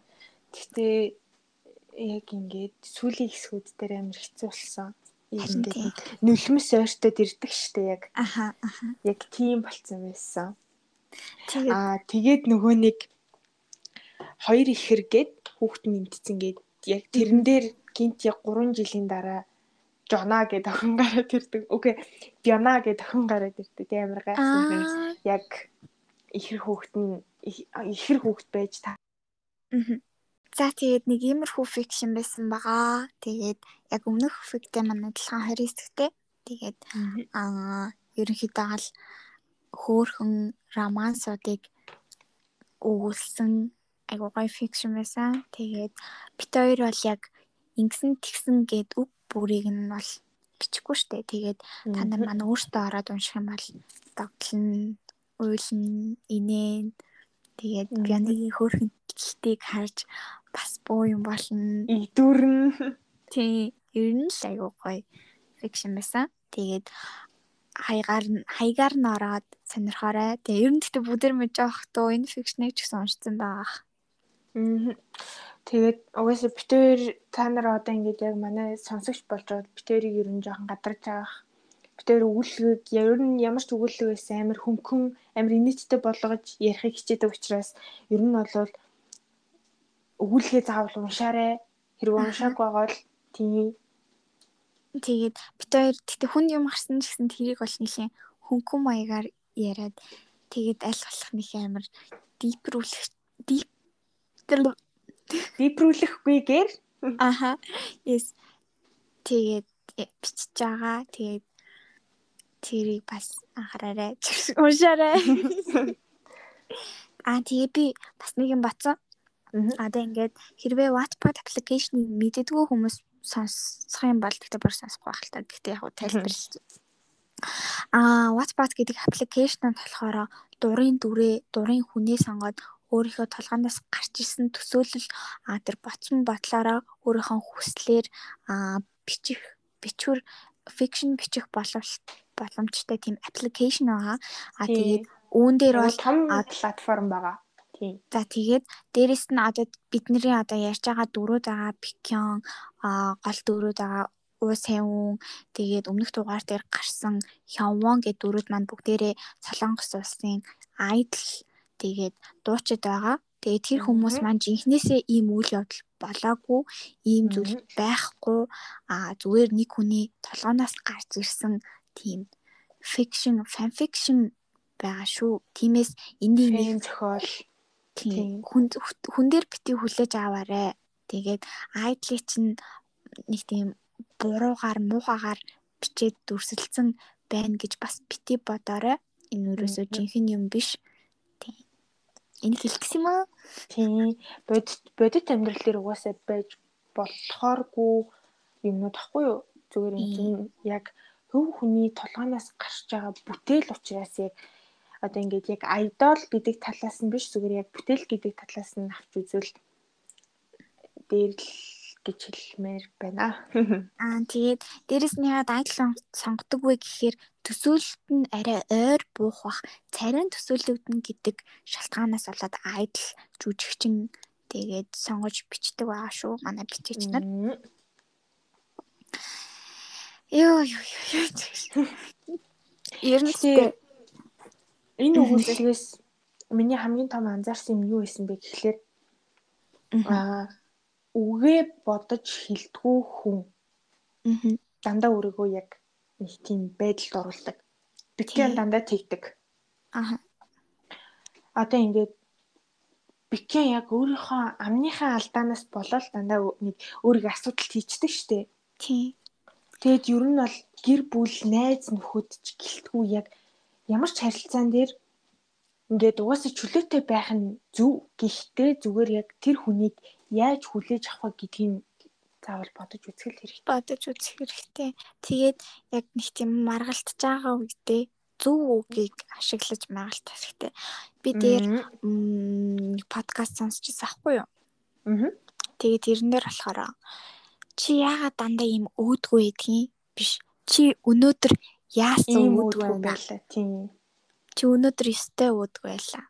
Гэтэ яг ингээд сүүлийн хэсгүүд дээр амар хэцүү болсон. Харин тийм. нүлмэс ойртод ирдэг штэ яг Аха аха. яг тийм болцсон байсан. Тэгээд Аа тэгээд нөгөө нэг хоёр ихэргээд хүүхд нэмтсэн гээд яг тэрэн дээр гинт яг 3 жилийн дараа Жона гэдэг охин гараад ирдэг. Окей. Бяна гэдэг охин гараад ирдэг. Тийм амар гайхсан аа Яг ихэр хүүхд нь их- ихэр хүүхд байж та. мгм. За тэгээд нэг иймэрхүү фикшн байсан байгаа. Тэгээд яг өмнөх фиктэй манай адилхан 20 хэсэгтэй. Тэгээд аа ерөнхийдөө л хөөхөн романсуудыг өгүүлсэн айгуу гоё фикшн байсан. Тэгээд бит хоёр бол яг ингэсэн тэгсэн гэд үг бүрийг нь бол бичихгүй штэ. Тэгээд та нар манай өөртөө ороод унших юм бол догтлон, уйлн, инээн тэгээд пианогийн хөөрхөн тэлтийг харж бас буу юм болно. Игдүрэн. Тий, ер нь л айгуу гоё фикшн байсан. Тэгээд хаягаар нь хаягаар нь ороод сонирхоорой. Тэгээ ер нь гэхдээ бүгд мэдж байгаа хтөө энэ фикшнийг ч гэсэн уншсан байгаа. Мгм. Тэгээд угаасаа битээр та нар одоо ингээд яг манай сонсогч болж байгаа битэрийг ер нь жоохон гадарч байгаа. Битээр өгүүлэг ер нь ямар ч өгүүлэг байсан амар хөнгөн амар инээдтэй болгож ярихыг хичээдэг учраас ер нь бол өгүүлгээ заавал уншаарай. Хэрэг уншаагүй бол тийм Тэгээд бит хоёр тэгтээ хүн юм гарсан ч гэсэн тэрийг бол нэлийн хөнгөн маягаар яриад тэгээд аль болох нэг амар дипрүүлэх дип дипрүүлэхгүйгээр аха yes тэгээд э, бичиж байгаа. Тэгээд тэрийг бас анхаараарай. [LAUGHS] Уншаарай. [LAUGHS] Аа тэгээ би бас нэг юм батсан. Одоо ингээд хэрвээ Wattpad application-ыг мэддэггүй хүмүүс сонсох юм бол тэгтээ бүр сонсохгүй байх л та. Гэхдээ яг тайлбарлаж. Аа Wattpad гэдэг аппликейшн нь болохоор дурын дүрээ, дурын хүнээ сонгоод өөрийнхөө толгоноос гарч ирсэн төсөөлөл аа тэр ботсон бодлороо өөрийнхөө хүслээр аа бичих, бичвэр fiction бичих боломж боломжтой тийм аппликейшн байгаа. Аа тэгээд үүн дээр бол том платформ байгаа. За тэгээд дээрэс нь одоо бидний одоо ярьж байгаа дөрүүд байгаа Пикён а гол дөрүүд байгаа уу сайн үн тэгээд өмнөх дугаар дээр гарсан Хёвон гэдэг дөрүүд маань бүгдээрээ Солонгос улсын айдл тэгээд дуучид байгаа. Тэгээд тэр хүмүүс маань жинхнээсээ ийм үйл явдал болоогүй, ийм зүйл байхгүй а зүгээр нэг хүний толгоноос гарч ирсэн тийм fiction, fan fiction байгаа шүү. Тиймээс энийг нэг зохиол тийм хүн хүн дээр бити хүлээж аваарэ. Тэгээд айдлыг чинь нэг тийм буруугаар муухагаар бичээд дүрсэлсэн байна гэж бас бити бодоорой. Энэ өрөөсөө жинхэнэ юм биш. Тийм. Энийг хэлчихсэн юм аа. Тийм. Бодит бодит амьдрал дээр угаасаа байж болохооргүй юмнууд ахгүй юу? Зүгээр юм яг хөв хүний толгоноос гарч байгаа бүтээл учраас яг одоо ингээд яг айдол гэдэг талаас нь биш зүгээр яг бүтээл гэдэг талаас нь авч үзвэл дээр л гэж хэлмээр байна. [LAUGHS] Аа тэгээд дээрэс нь яагаад айдл сонгодог вэ гэхээр төсөөлөлт нь арай ойр буух бах царайн төсөөлөгдөн гэдэг шалтгаанаас болоод айдл жүжигчин тэгээд сонгож бичдэг байгаа шүү манай бичээч нар. Йоо ёо ёо. Ер нь энэ өгүүлбэрээс миний хамгийн том анзаарсан юм юу байсан бэ гэхлээр аа үгээ бодож хилдэггүй хүн дандаа өөрийгөө яг нэг тийм байдалд оруулдаг. Бикэн дандаа тэгдэг. Аа. Одоо ингээд бикэн яг өөрийнхөө амныхаа алдаанаас болоод дандаа нэг өөрийгөө асуудалд хийчдэг штеп. Тийм. Тэгэд ер нь бол гэр бүл найз нөхөд ч гэлтгүй яг ямар ч харилцаан дээр ингээд угаасаа чөлөөтэй байх нь зөв гэхдээ зүгээр яг тэр хүнийг яаж хүлээж авах гэдгийг заавал бодож үзэх хэрэгтэй. Бодож үзэх хэрэгтэй. Тэгээд яг нэг тийм маргалтж байгаа үедээ зөв үгийг ашиглаж маргалтах хэрэгтэй. Би дээр подкаст сонсчихсан аахгүй юу? Аа. Тэгээд тэрнээр болохоор чи яагаад дандаа ийм өөдгөө гэдгийг биш. Чи өнөөдөр яасан өөдгөө байлаа. Тийм. Чи өнөөдөр өстэй өөдгөө байлаа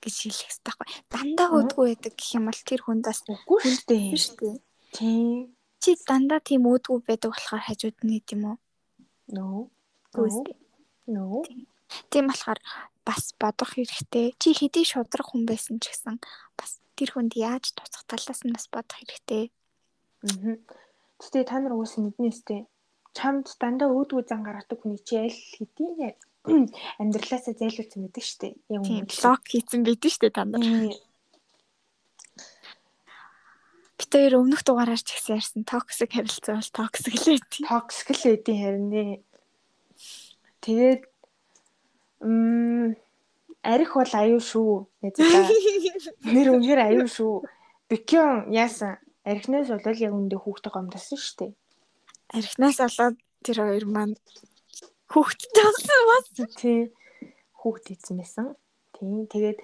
гэж хэлэх хэрэгтэй байхгүй. Дандаа өөдгөө байдаг гэх юм бол тэр хүнд бас үгүй шүү дээ. Тийм. Чи дандаа тийм өөдгөө байдаг болохоор хажууд нь гэдэм үү? Нөө. Нөө. Тийм болохоор бас бодох хэрэгтэй. Чи хэдий шудраг хүн байсан ч гэсэн бас тэр хүнд яаж туцах талаас нь бас бодох хэрэгтэй. Аа. Гэтэ та нар уус мэднэстэй чамд дандаа өөдгөө зан гаргадаг хүний чи аль хэдийн яг амьдралаасаа зайлуулсан мэдэн штэ. Яг лог хийсэн мэдэн штэ дандаа. Бид хоёр өмнөх дугаараар ч гэсэн ярьсан токсик харилцаа бол токсик л байдیں۔ Токсик л байдیں۔ Харин нэ. Тэгээд м арих бол аюу шүү. [LAUGHS] Нэр үнээр аюу шүү. Бикион яасан? Архинаас бол яг үндэ хүүхдээ гомдсон шүү дээ. Арихнаас болоод тэр хоёр маань хүүхдтэй болсон бас. Тий. Хүүхд ийсэн байсан. Тий. Тэгээд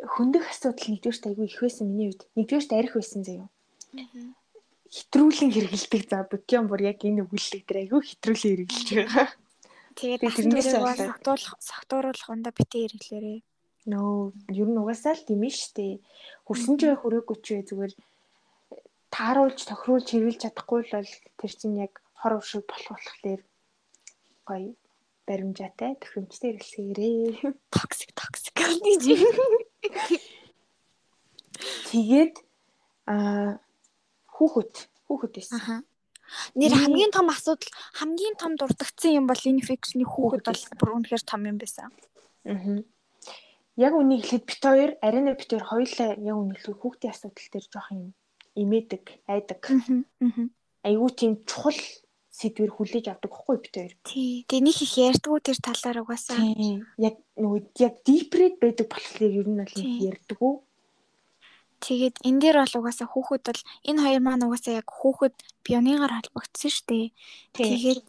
хөндөх асуудал нэгдүгээрт айгүй их байсан миний үед. Нэгдүгээрт арих байсан заяа. Хитрүүлэн хэрэгэлдэг за букион бүр яг энэ өгүүлэлт дээр айгүй хитрүүлэн хэрэгжилж байгаа. Тэгээд тэрнээс согтуулах согтууруулах ундаа битээ хэрэглээрээ. Нөө, ер нь угаасаа л тийм штэ. Хүрсэн ч хүрээгүй ч зүгээр тааруулж тохируулж хэрэгжилж чадахгүй л бол тэр чинь яг хор уршиг болох болохоор гоё баримжаатай тохиромжтой хэрэглэсээрээ. Токсик токсик гэж. Тэгээд аа хүүхэд хүүхэд байсан. Нэр хамгийн том асуудал хамгийн том дурдгдсан юм бол энэ фикшний хүүхэд бол бүр үнэхээр том юм байсан. Аа. Яг үнийг хэлэхэд бит хоёр арина бит хоёр хоёулаа яг үнийг хүүхдийн асуудал дээр жоох юм имээдэг, айдаг. Айгуу тийм чухал сэдвэр хүлээж авдаг хгүй бит хоёр. Тий. Тэгээ нэг их ярьдгүү тэр талаар угаасаа. Тий. Яг нөгөө яг дипред байдаг болохоор ер нь бол ярьдгүү. Тэгээд энэ дээр бол угаасаа хүүхэд бол энэ хоёр маань угаасаа яг хүүхэд бионыгаар холбогдсон шүү дээ. Тэгээд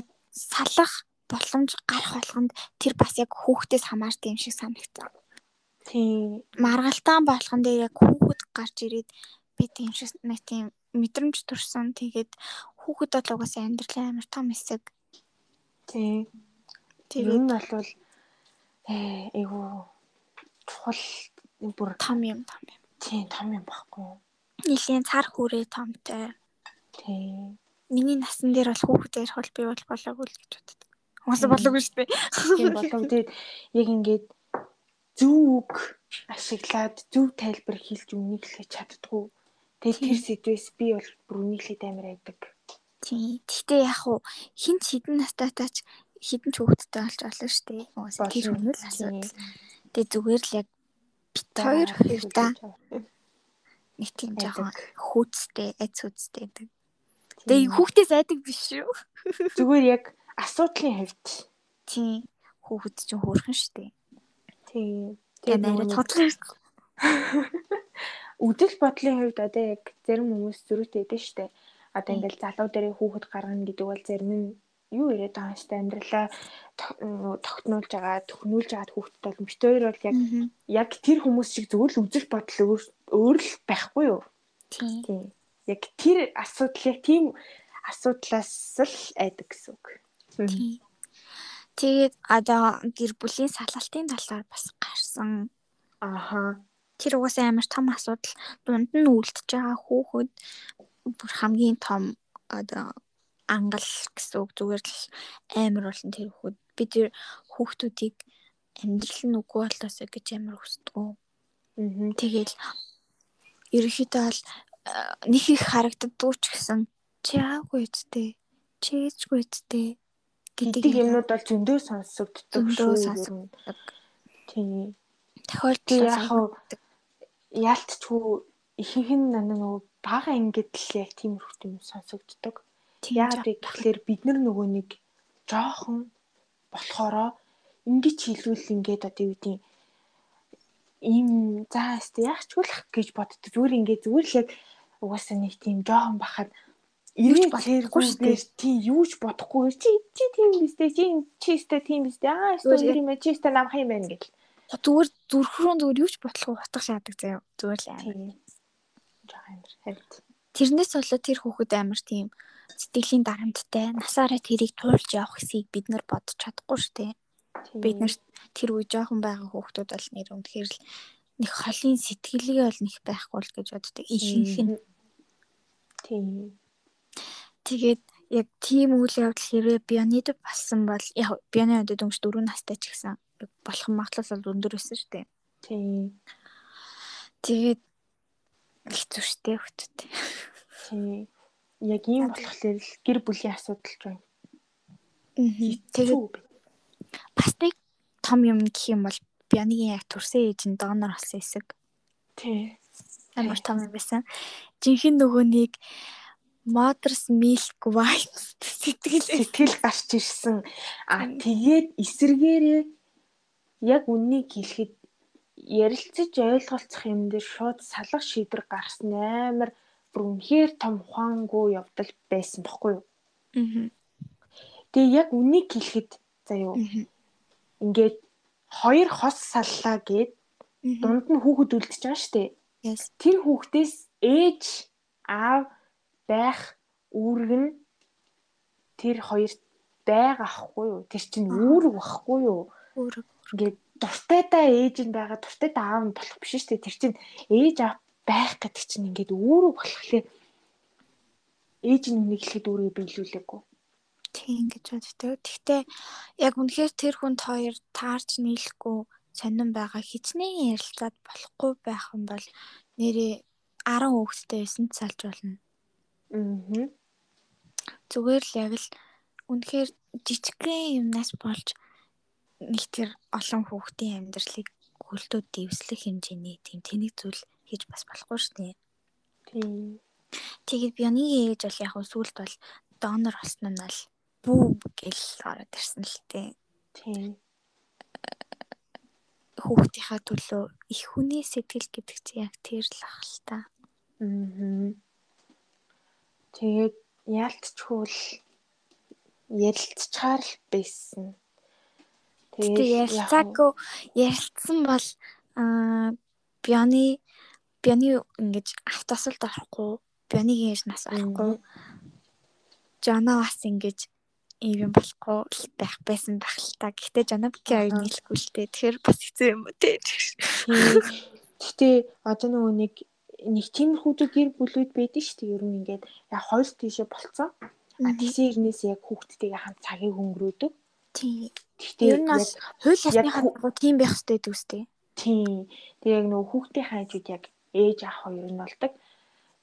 яг салах боломж гарах болгонд тэр бас яг хүүхдээс хамаардаг юм шиг санагдсан. Тийм. Маргалтаан болгон дээр яг хүүхэд гарч ирээд би тийм шиг нэг тийм мэдрэмж төрсөн. Тэгээд хүүхэд бол угаасаа амьдралын амар том хэсэг. Тийм. Тэр нь бол э айгу чухал бүр том юм том юм. Тийм том юм баггүй. Нилийн цар хүрээ томтой. Тийм. миний насан дээр бол хүүхэд ярих бол би бол болоогүй л гэж боддог. Хүмүүс болоогүй шүү дээ. Тийм болов. Тэгээд яг ингээд зөв үг ашиглаад зөв тайлбар хэлж үнийг хэлж чаддгүй. Тэгээд тэр сэдвээс би бол бүр үнийг хэлээд амар айдаг. Тийм. Гэхдээ яг хуу хин ч хідэн настайтаач хідэн ч хүүхэдтэй болж болно шүү дээ. Хүмүүс тэр хүн л асуудал. Тэгээ зүгээр л яг бит хоёр хоёртаа нэг тийм жоохон хүүцтэй, айц хүүцтэй гэдэг. Тэгээ хүүхдээс айдаг биш шүү. [LAUGHS] Зүгээр яг асуудлын хувьд. Тийм. Хүүхэд чинь хөөрхөн шүү дээ. Тийм. Тэгээ нарийн тодлоо. [LAUGHS] Үдэл бодлын хувьд одоо яг зарим хүмүүс зөрүүтэй дээ. Одоо ингээл залуу дээр хүүхэд гаргана гэдэг бол зарим нь юу яриад байгаа юм дээ. Амьдралаа тогтнуулж байгаа, төхнүүлж байгаа хүүхдэд бол хоёр бол яг яг тэр хүмүүс шиг зүгээр л үдэл бодол өөр л байхгүй юу? Тийм. Яг тэр асуудал яг тийм асуудлаас л айдаг гэсэн үг. Тэгээд одоо гэр бүлийн салалтын талаар бас гарсан. Ааха. Тэр угаасаа амар том асуудал. Дунд нь үлдчихэж байгаа хүүхэд бүр хамгийн том одоо ангал гэсэн үг зүгээр л амар болон тэр хүүхэд би тэр хүүхдүүдийг амьдрал нь үгүй болоосоо гэж амар хүсдэг. Аа. Тэгэл ерөөхдөө бол нэг их харагддаггүй ч гэсэн чи аагүй үсттэй. Чи ээжгүй үсттэй гэдэг юмнууд бол зөндөө сонсогддог шүү. сонсогддог. Тийм. Тохиолдол яг яалтчгүй ихэнх нь нөгөө бага ингээд л яг тиймэрхүү юм сонсогддог. Яагаад гэвэл бид нар нөгөө нэг жоохон болохоро ингэж хэлвэл ингээд одоо юу гэдэг ийм заа өстө яахчгүйлэх гэж боддог. Зүгээр ингээд зүгээр л яг угаасаа нэг тийм жоохон бахад Ирээ цээргүй дээ. Тийм юу ч бодохгүй. Чи чи тийм биз дээ. Чи чи өстэй тийм биз дээ. Аа өстэй юм. Чи өстэй намх юм байна гэл. Зүгээр зүрхрүүн зүгээр юу ч бодлого утгах шаадаг заяа. Зүгээр л амар. Жаа амар. Харин. Тэрнээс болоо тэр хүүхэд амар тийм сэтгэлийн дарамттай. Насаараа тэрийг туулж явах хэсгийг бид нар бодож чадахгүй шүү дээ. Бид нар тэр үе жоохон байгаа хүүхдүүд бол нэр үнэхээр л нэг холын сэтгэлгээ бол нэг байхгүй л гэж боддог. Ихэнх нь. Тийм Тэгээд яг тийм үйл явдал хэрвээ бионид болсон бол яг бионы өдөө дөнгөж 4 настай ч гэсэн болох магадлал бол өндөр өссөн шүү дээ. Тийм. Тэгээд хэцүү шттэ хөтөд. Тийм. Яг ийм болохоор л гэр бүлийн асуудал байна. Тэгээд бас нэг том юм гэх юм бол бионигийн яг төрсэн ээж нь донор болсон хэсэг. Тийм. Амар том юм байсан. Жинхэнэ нөгөө нэг Mother's Milk White [LAUGHS] сэтгэл сэтгэл гарч ирсэн. А тэгээд эсэргээрээ яг үннийг хэлэхэд ярилцаж ойлголцох юм дээр шууд салах шийдвэр гарсан амар бүр үнэхээр том ухаангүй явдал байсан бохгүй юу? Аа. Тэгээ яг үннийг хэлэхэд за юу. Ингээд хоёр хос саллаа гэд дунд нь хүүхэд үлдчихэж байгаа шүү дээ. Тэр хүүхдээс ээж аав байх үүрэг нь тэр хоёрт байга ахгүй юу? Тэр чинь үүрэг байхгүй юу? Үүрэг. Ингээд дуртайдаа ээж нь байгаа, дуртайдаа аав нь болох биш шүү дээ. Тэр чинь ээж аав байх гэдэг чинь ингээд үүрэг болохлээр ээж нь үнийг хэлэхэд үүргээ биелүүлээгүй. Тийм гэж боддог. Гэхдээ яг үнэхээр тэр хүнд хоёр таарч нийлэхгүй сонирн байгаа хичнээн ярилцаад болохгүй байх юм бол нэрээ 10 хүүхэдтэй байсан салж болно. Аа. Зүгээр л яг л үнэхээр жижигхэн юмнаас болж нэг тэр олон хүүхдийн амьдралыг хөлтөө дэвслэх хэмжээний тийм тэнэг зүйл хийж бас болохгүй шүү дээ. Тийм. Тэгээд бионигийн ээж бол яг сүүлд бол донор болсон нь бол бүү гэл ороод ирсэн л тээ. Тийм. Хүүхдийнхаа төлөө их хүний сэтгэл гэдэг чинь яг тэр л ах л та. Аа. Тэгээд яалтчгүй л ярилцчаар л байсан. Тэгээд ярилцаагүй ярилцсан бол бионы бионы ингэж автосолд орохгүй бионыгийн ээж нас орохгүй жана бас ингэж ийм юм болохгүй байх байсан байх л та. Гэхдээ жанабки аяг нийлэхгүй л дээ. Тэгэхээр бас хэцүү юм уу те. Гэтэ одоо нөгөө нэг нэг тиймэрхүү гэр бүлүүд байдаг шүү дээ. Ер нь ингээд яг хоёр тийшээ болцсон. А тэгсэн хэрнээс яг хүүхдтэйгээ хамт цагийг өнгөрөөдөг. Тийм. Гэхдээ Ер нь бас хууль ёсныхаа дагуу тийм байх хэрэгтэй гэдэг үстэй. Тийм. Тэгээ яг нөгөө хүүхдийн хажууд яг ээж ах хоёр нь болдог.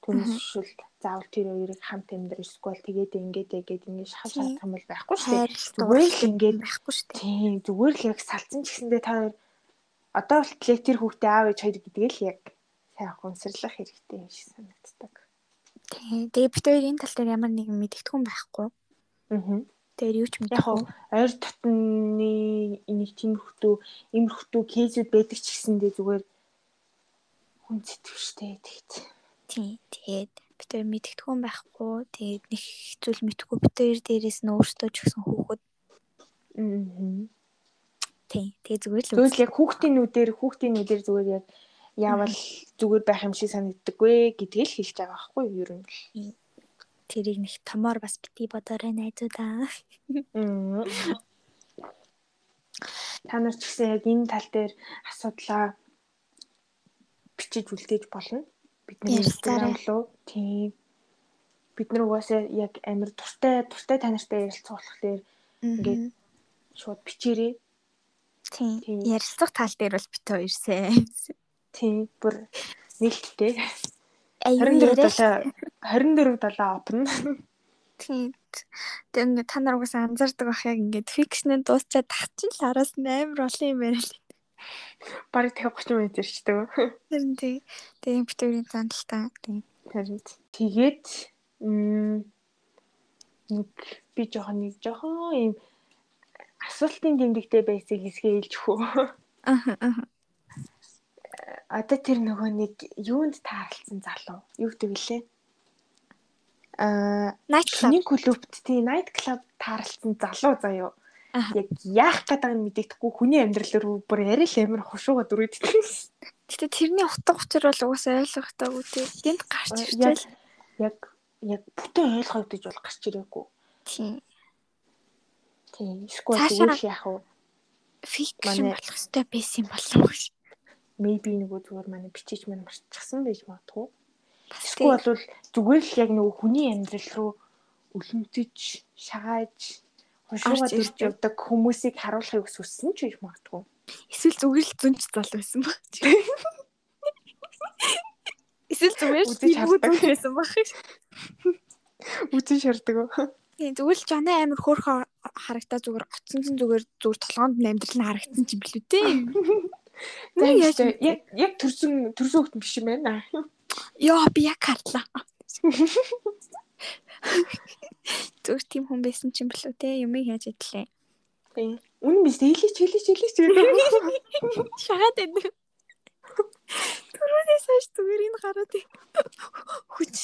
Шүл заавал тэр хоёрыг хамт амьдрал эсвэл тэгээд ингээд ингээд ингээд шаардах юм бол байхгүй шүү дээ. Зүгээр л ингээд байхгүй шүү дээ. Тийм. Зүгээр л яг салцсан ч гэсэндээ та хоёр одоо болтлоо тэр хүүхдээ аав ээж хоёр гэдэг л яг сайн хүнсэрлэх хэрэгтэй юм шиг санагддаг. Тийм. Тэгээ бид хоёр энэ тал дээр ямар нэгэн мэдгэдэггүй байхгүй. Аа. Тэр юу ч Яг мэдэхгүй. ойр татны энийг тиймэрхүү иймэрхүү кейсүүд байдаг ч гэсэндээ зүгээр хүн сэтгэвчтэй тэгт. Тийм. Тэгээд бид хоёр мэдгэдэггүй байхгүй. Тэгээд нэг зүйл мэдхгүй бид хоёр дээрээс нь өөртөө ч гэсэн хүүхэд. Аа. Тийм. Тэгээд зүгээр л Тэгвэл яг хүүхдийн нүдээр хүүхдийн нүдээр зүгээр яг яавал зүгээр байх юм шиг санагддаггүй гэдгийг л хэлж байгаа байхгүй юу ер нь тэрийг нэг томоор бас бити бодорой найзуудаа. Та нар ч гэсэн яг энэ тал дээр асуудлаа бичиж үлдээж болно. Бидний Instagram руу тийм бид нар угаасаа яг амар дуртай дуртай танартай ярилцах болохоор ингээд шууд бичээрэй. Тийм. Ярилцах тал дээр бол бит хоёрсэ. Тийм. Бүр нийлттэй. 24/7 24/7 опн. Тийм. Тэг ингээ та нар угаасаа анзаардаг бах яг ингээ фикшнээ дуусчаад тахчин л араас 8 ролын юм яриа л. Бараг 50 30 минут ирчдэг. Харин тий. Тэг юм битүүрийн зандалтай. Харин тэгээд нэг би жоохон нэг жоохон юм асуултын тэмдэгтэй байсыг хэсгээ хэлж хөө. Аа аа Одоо тэр нөгөө нэг юунд таарлцсан залуу. Юу гэдэг лээ? Аа, Night club. чиний клубт тий night club таарлцсан залуу заяо. Яг яах байгааг нь мэддэхгүй хүний амьдрал руу бүр яриа л амар хушууга дүрээддэг. Гэтэ тэрний утга учир бол угаасаа ойлгохдоогүй тий. Гинт гарч Яг ирчихэл. яг яг бүтэн ойлгогдож бол гарч ирээгүй. Тийм. Тийм. Эсвэл л яах вэ? Фикшн болох хэрэгтэй байсан болов уу? Maybe нөгөө зүгээр манай бичиж маань марчихсан байж магадгүй. Эсвэл бол зүгээр л яг нөгөө хүний амьдрал руу өлөмтөж, шагааж, хушууга Орж дурж ирдэг. явдаг хүмүүсийг харуулахыг хүссэн ч байж магадгүй. Эсвэл зүгээр л зүнч зал байсан баг. Эсвэл зүгээр л зүнч байсан баг. Үзэн шаарддаг. Тийм зүгээр л жаны амир хөөрхөн харагтаа зүгээр оцсон зүгээр зүгээр толгоонд амьдрал нь харагдсан ч билүү те. [LAUGHS] Юу яаж яг яг төрсөн төрсөн хөлт биш юм байна. Яа би яг харлаа. Зүгээр тийм хүн байсан ч юм билүү те. Юмыг яаж идлээ. Тийм. Үнэн биш хэлээч хэлээч хэлээч. Шагаад байна. Түрүүнээс хойш зүгээр энэ гараад хүч.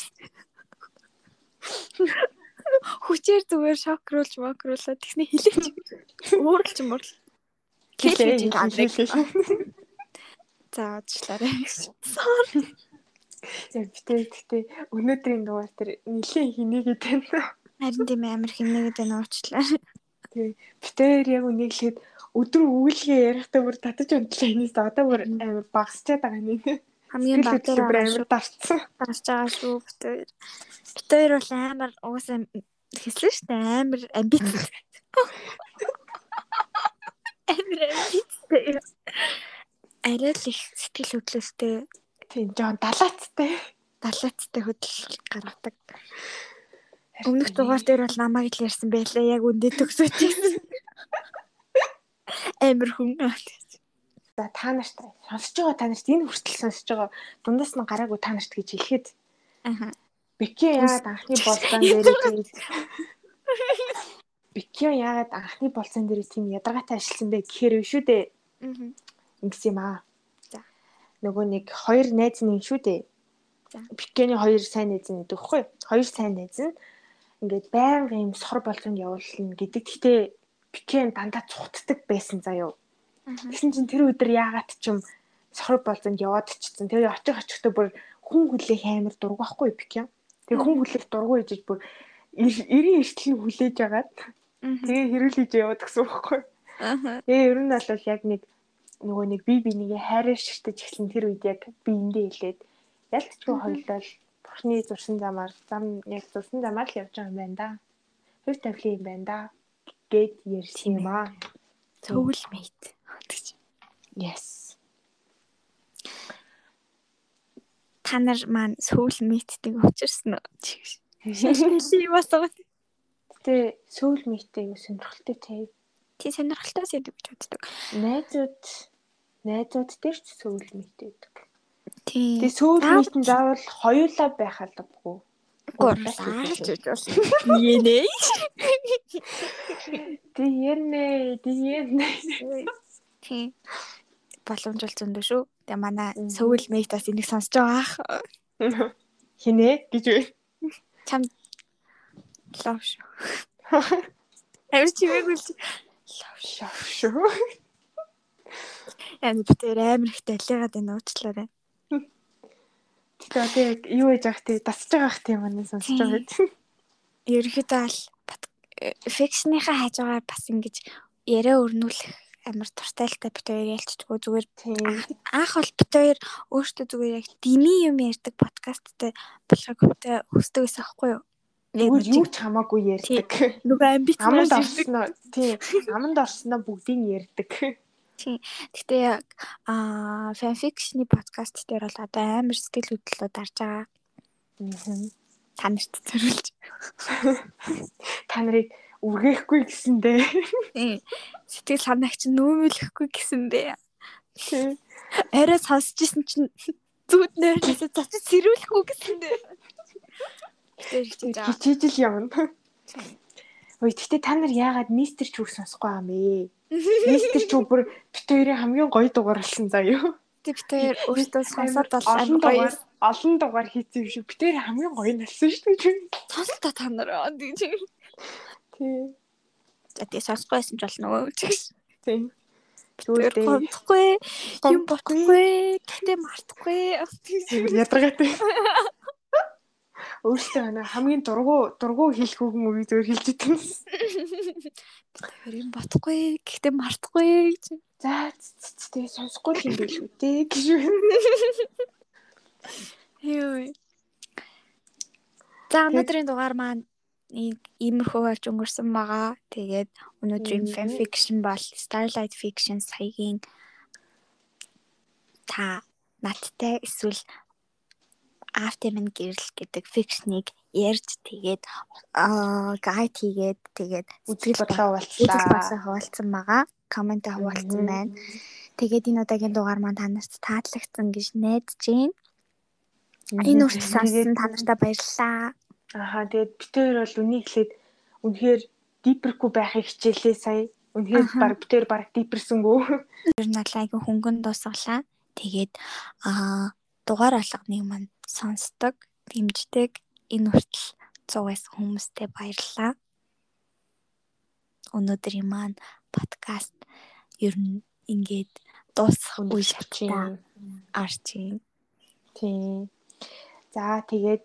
Хүчээр зүгээр шокруулж мокруулаад тэгснэ хилээч. Ууралч мөрл. Хэлж чаддаг. За уучлаарай. [LAUGHS] Яг битээ гэхдээ өнөөдрийн дугаар тэр нилээн хинэгээд байна. Харин тийм амар хинэгээд байна уучлаа. Битээр яг үнийг хэлээд өдөр өгүүлгээ ярихдаа бүр татаж унтлаа энэс одоо бүр амар багасчаад байгаа нэг. Хамгийн баг дээр бүр байгаа амар шүү. дарцсан. Гарч байгаа шүү битээр. Битээр бол амар угаасаа хэслэн штэ амар амбиц. [LAUGHS] Амар амбицтэй. Арай л их сэтгэл хөдлөлттэй Тийм жоон далаацтай. далаацтай хөдөл гаргадаг. Өмнөх дугаар дээр бол намайг л ярьсан байлаа. Яг үндэ төгсөж ирсэн. [LAUGHS] Амар хүн. За та нарт сонсож байгаа та нарт энэ хүртэл сонсож байгаа дундаас нь гараагүй та нарт гэж хэлэхэд Аха. Бики яагаад анхны [LAUGHS] болцоон дээр тийм Бики яагаад анхны болцоон дээр тийм ядаргаатай ажилласан бэ гэхээр биш шүү дээ. Мгм. Ингэсэн юм аа. За. Нөгөө нэг хоёр найз нэг шүү дээ. За. Бикэний хоёр сайн найз нэг гэхгүй. Хоёр сайн найз нь ингээд байнга юм сор болцоонд явуулна гэдэг. Гэхдээ Бикэн дандаа цухтдаг байсан. Аха. Тэгсэн чинь тэр өдөр яагаад ч юм сохор болзонд яваад чицсэн. Тэгээ очих очихтой бүр хүн хүлээх амар дург байхгүй бик юм. Тэгээ хүн хүлээх дургу ээжж бүр 90 эртэл нь хүлээж агаад. Тэгээ хэрүүлж яваад гэсэн үг байхгүй. Тэгээ ер нь бол яг нэг нөгөө нэг би бинийгээ хайраар ширтэж эхлэн тэр үед яг биендээ хэлээд ялцчгүй хоёлол бурхны зурсан замаар зам яг зурсан замаар л явж байгаа юм байна да. Хоёр тавилын юм байна да. Гэт ярьсан юм аа. Soulmate. гэж. Yes. Та нар маань soulmate-ийг учирсан уу? Шилжүүлээ бас уу? Гэтэ soulmate-ийг сонирхолтой тий. Тий сонирхолтой сэдв гэж боддог. Найзууд найзууд дээр ч soulmate байдаг. Тий. Тэгээ soulmate нь заавал хоёулаа байх албагүй. Гурлаач гэж бас. Нийнэ. Диэнэ, диэнэ. Тий. Боломжол зөндөө шүү. Тэгээ манай Мгм. soulmate бас энийг сонсож байгаа ах. Хинэ гэж вэ? Чам лав шүү. Авир чимээг үл лав шүү. Шав шүү. Энэ бүтээр амар их далигаад энэ уучлаарай. Тэгээ яг юу яж ах тий дасж байгаа ах тийм манай сонсож байгаа гэж. Ерөнхийдөө аль фикшныхаа хажуугаар бас ингэж яриа өрнүүлэх амар туртайлтай бит хоёр ялцчихгүй зүгээр анх бол бит хоёр өөртөө зүгээр яг дими юм ярьдаг подкасттай болохыг хөвтэй хүсдэг байсан аахгүй юу? Нэг юу ч хамаагүй ярьдаг. нөгөө амбиц Аманд орсноо тий. Аманд орсноо бүгдийг ярьдаг. Гэтэ яг аа фанфикшны подкаст дээр бол одоо амар сэтгэл хөдлөлөө дарж байгаа. Та нарт зориулж. [LAUGHS] Та нарыг үргээхгүй гэсэндээ. Сэтгэл санаагч нөөмөлөхгүй гэсэндээ. Арай сонсч исэн чинь зүуд нойрносоо зочид сэрүүлэхгүй гэсэндээ. Тэр их чинь жаа. Хичээж л явна. Ой, гэхдээ та нар яагаад мистер чүг сонсохгүй юм бэ? [LAUGHS] Мистер чүг бүр бит хоёрын хамгийн гоё дугаар болсон заяа. Тэг бит хоёр өөртөө сонсоод бол олон дугаар олон дугаар хийсэн юм шиг бит хоёр хамгийн гоё нэлсэн шүү дээ. Сонслоо та нар. Тэг чи. Тий. За тэг сонсгойсэн ч болно нөгөө чигш. Тий. Зүгээр гомдохгүй, юм Гомдохгүй. бодохгүй, гэтээ мартахгүй. Зүгээр ядаргаатай. [LAUGHS] Өөртөө ана хамгийн дургу дургу хэлэх үг мөгийг зүгээр хэлж идэв. Тэр юм бодохгүй, гэтээ мартахгүй гэж. За тэгээ сонсохгүй юм биш үү те гэж. Юу. За өнөөдрийн дугаар маань ий- иймэрхүү болж өнгөрсөн байгаа. Тэгээд өнөөдрийн fan fiction бол Starlight Fiction саягийн та надтай эсвэл After Man гэрэл гэдэг фикшнийг ярьж тэгээд аа гайд хийгээд тэгээд Үзэл бодлоо бодлоо хуваалцсан байгаа. Комент хуваалцсан байна. Тэгээд энэ удаагийн дугаар маань та нарт таалагдсан гэж найдаж байна. Энэ үртэл сонссон та нартай баярлалаа. Аха тэгээд бид хоёр бол үнийг хэлээд үнэхээр дипэргүй байхыг хичээлээ сая. Үнэхээр баг бид хоёр баг дипэрсэнгүү. Ер нь айгүй хөнгөн дуусгалаа. Тэгээд аа дугаар алганыг маань сонсдог, дэмждэг энэ хүртэл 100 байсан хүмүүстээ баярлалаа. Өнөөдрийн маань подкаст ер нь ингээд дуусах үе шаттай арч юм. Тийм. За тэгээд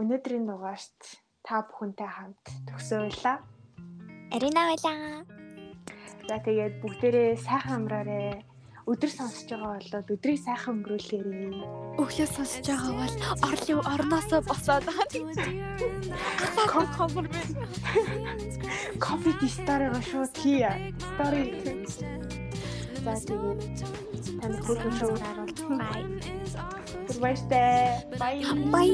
өнөөдрийн дугаарт та бүхэнтэй хамт төгсөөлаа. Арина байлаа. За тэгээд бүгдээрээ сайхан амраарэ. Өдөр сонсож байгаа бол өдрийг сайхан өнгөрүүлээрэй. Өглөө сонсож байгаа бол орлын орноосоо босоод Ко- хомор байна. Кофе дистарыг шууд хий. Стори. За тэгээд таны хөлөө шууд Харуулж бай. баяртай. Бай. Бай.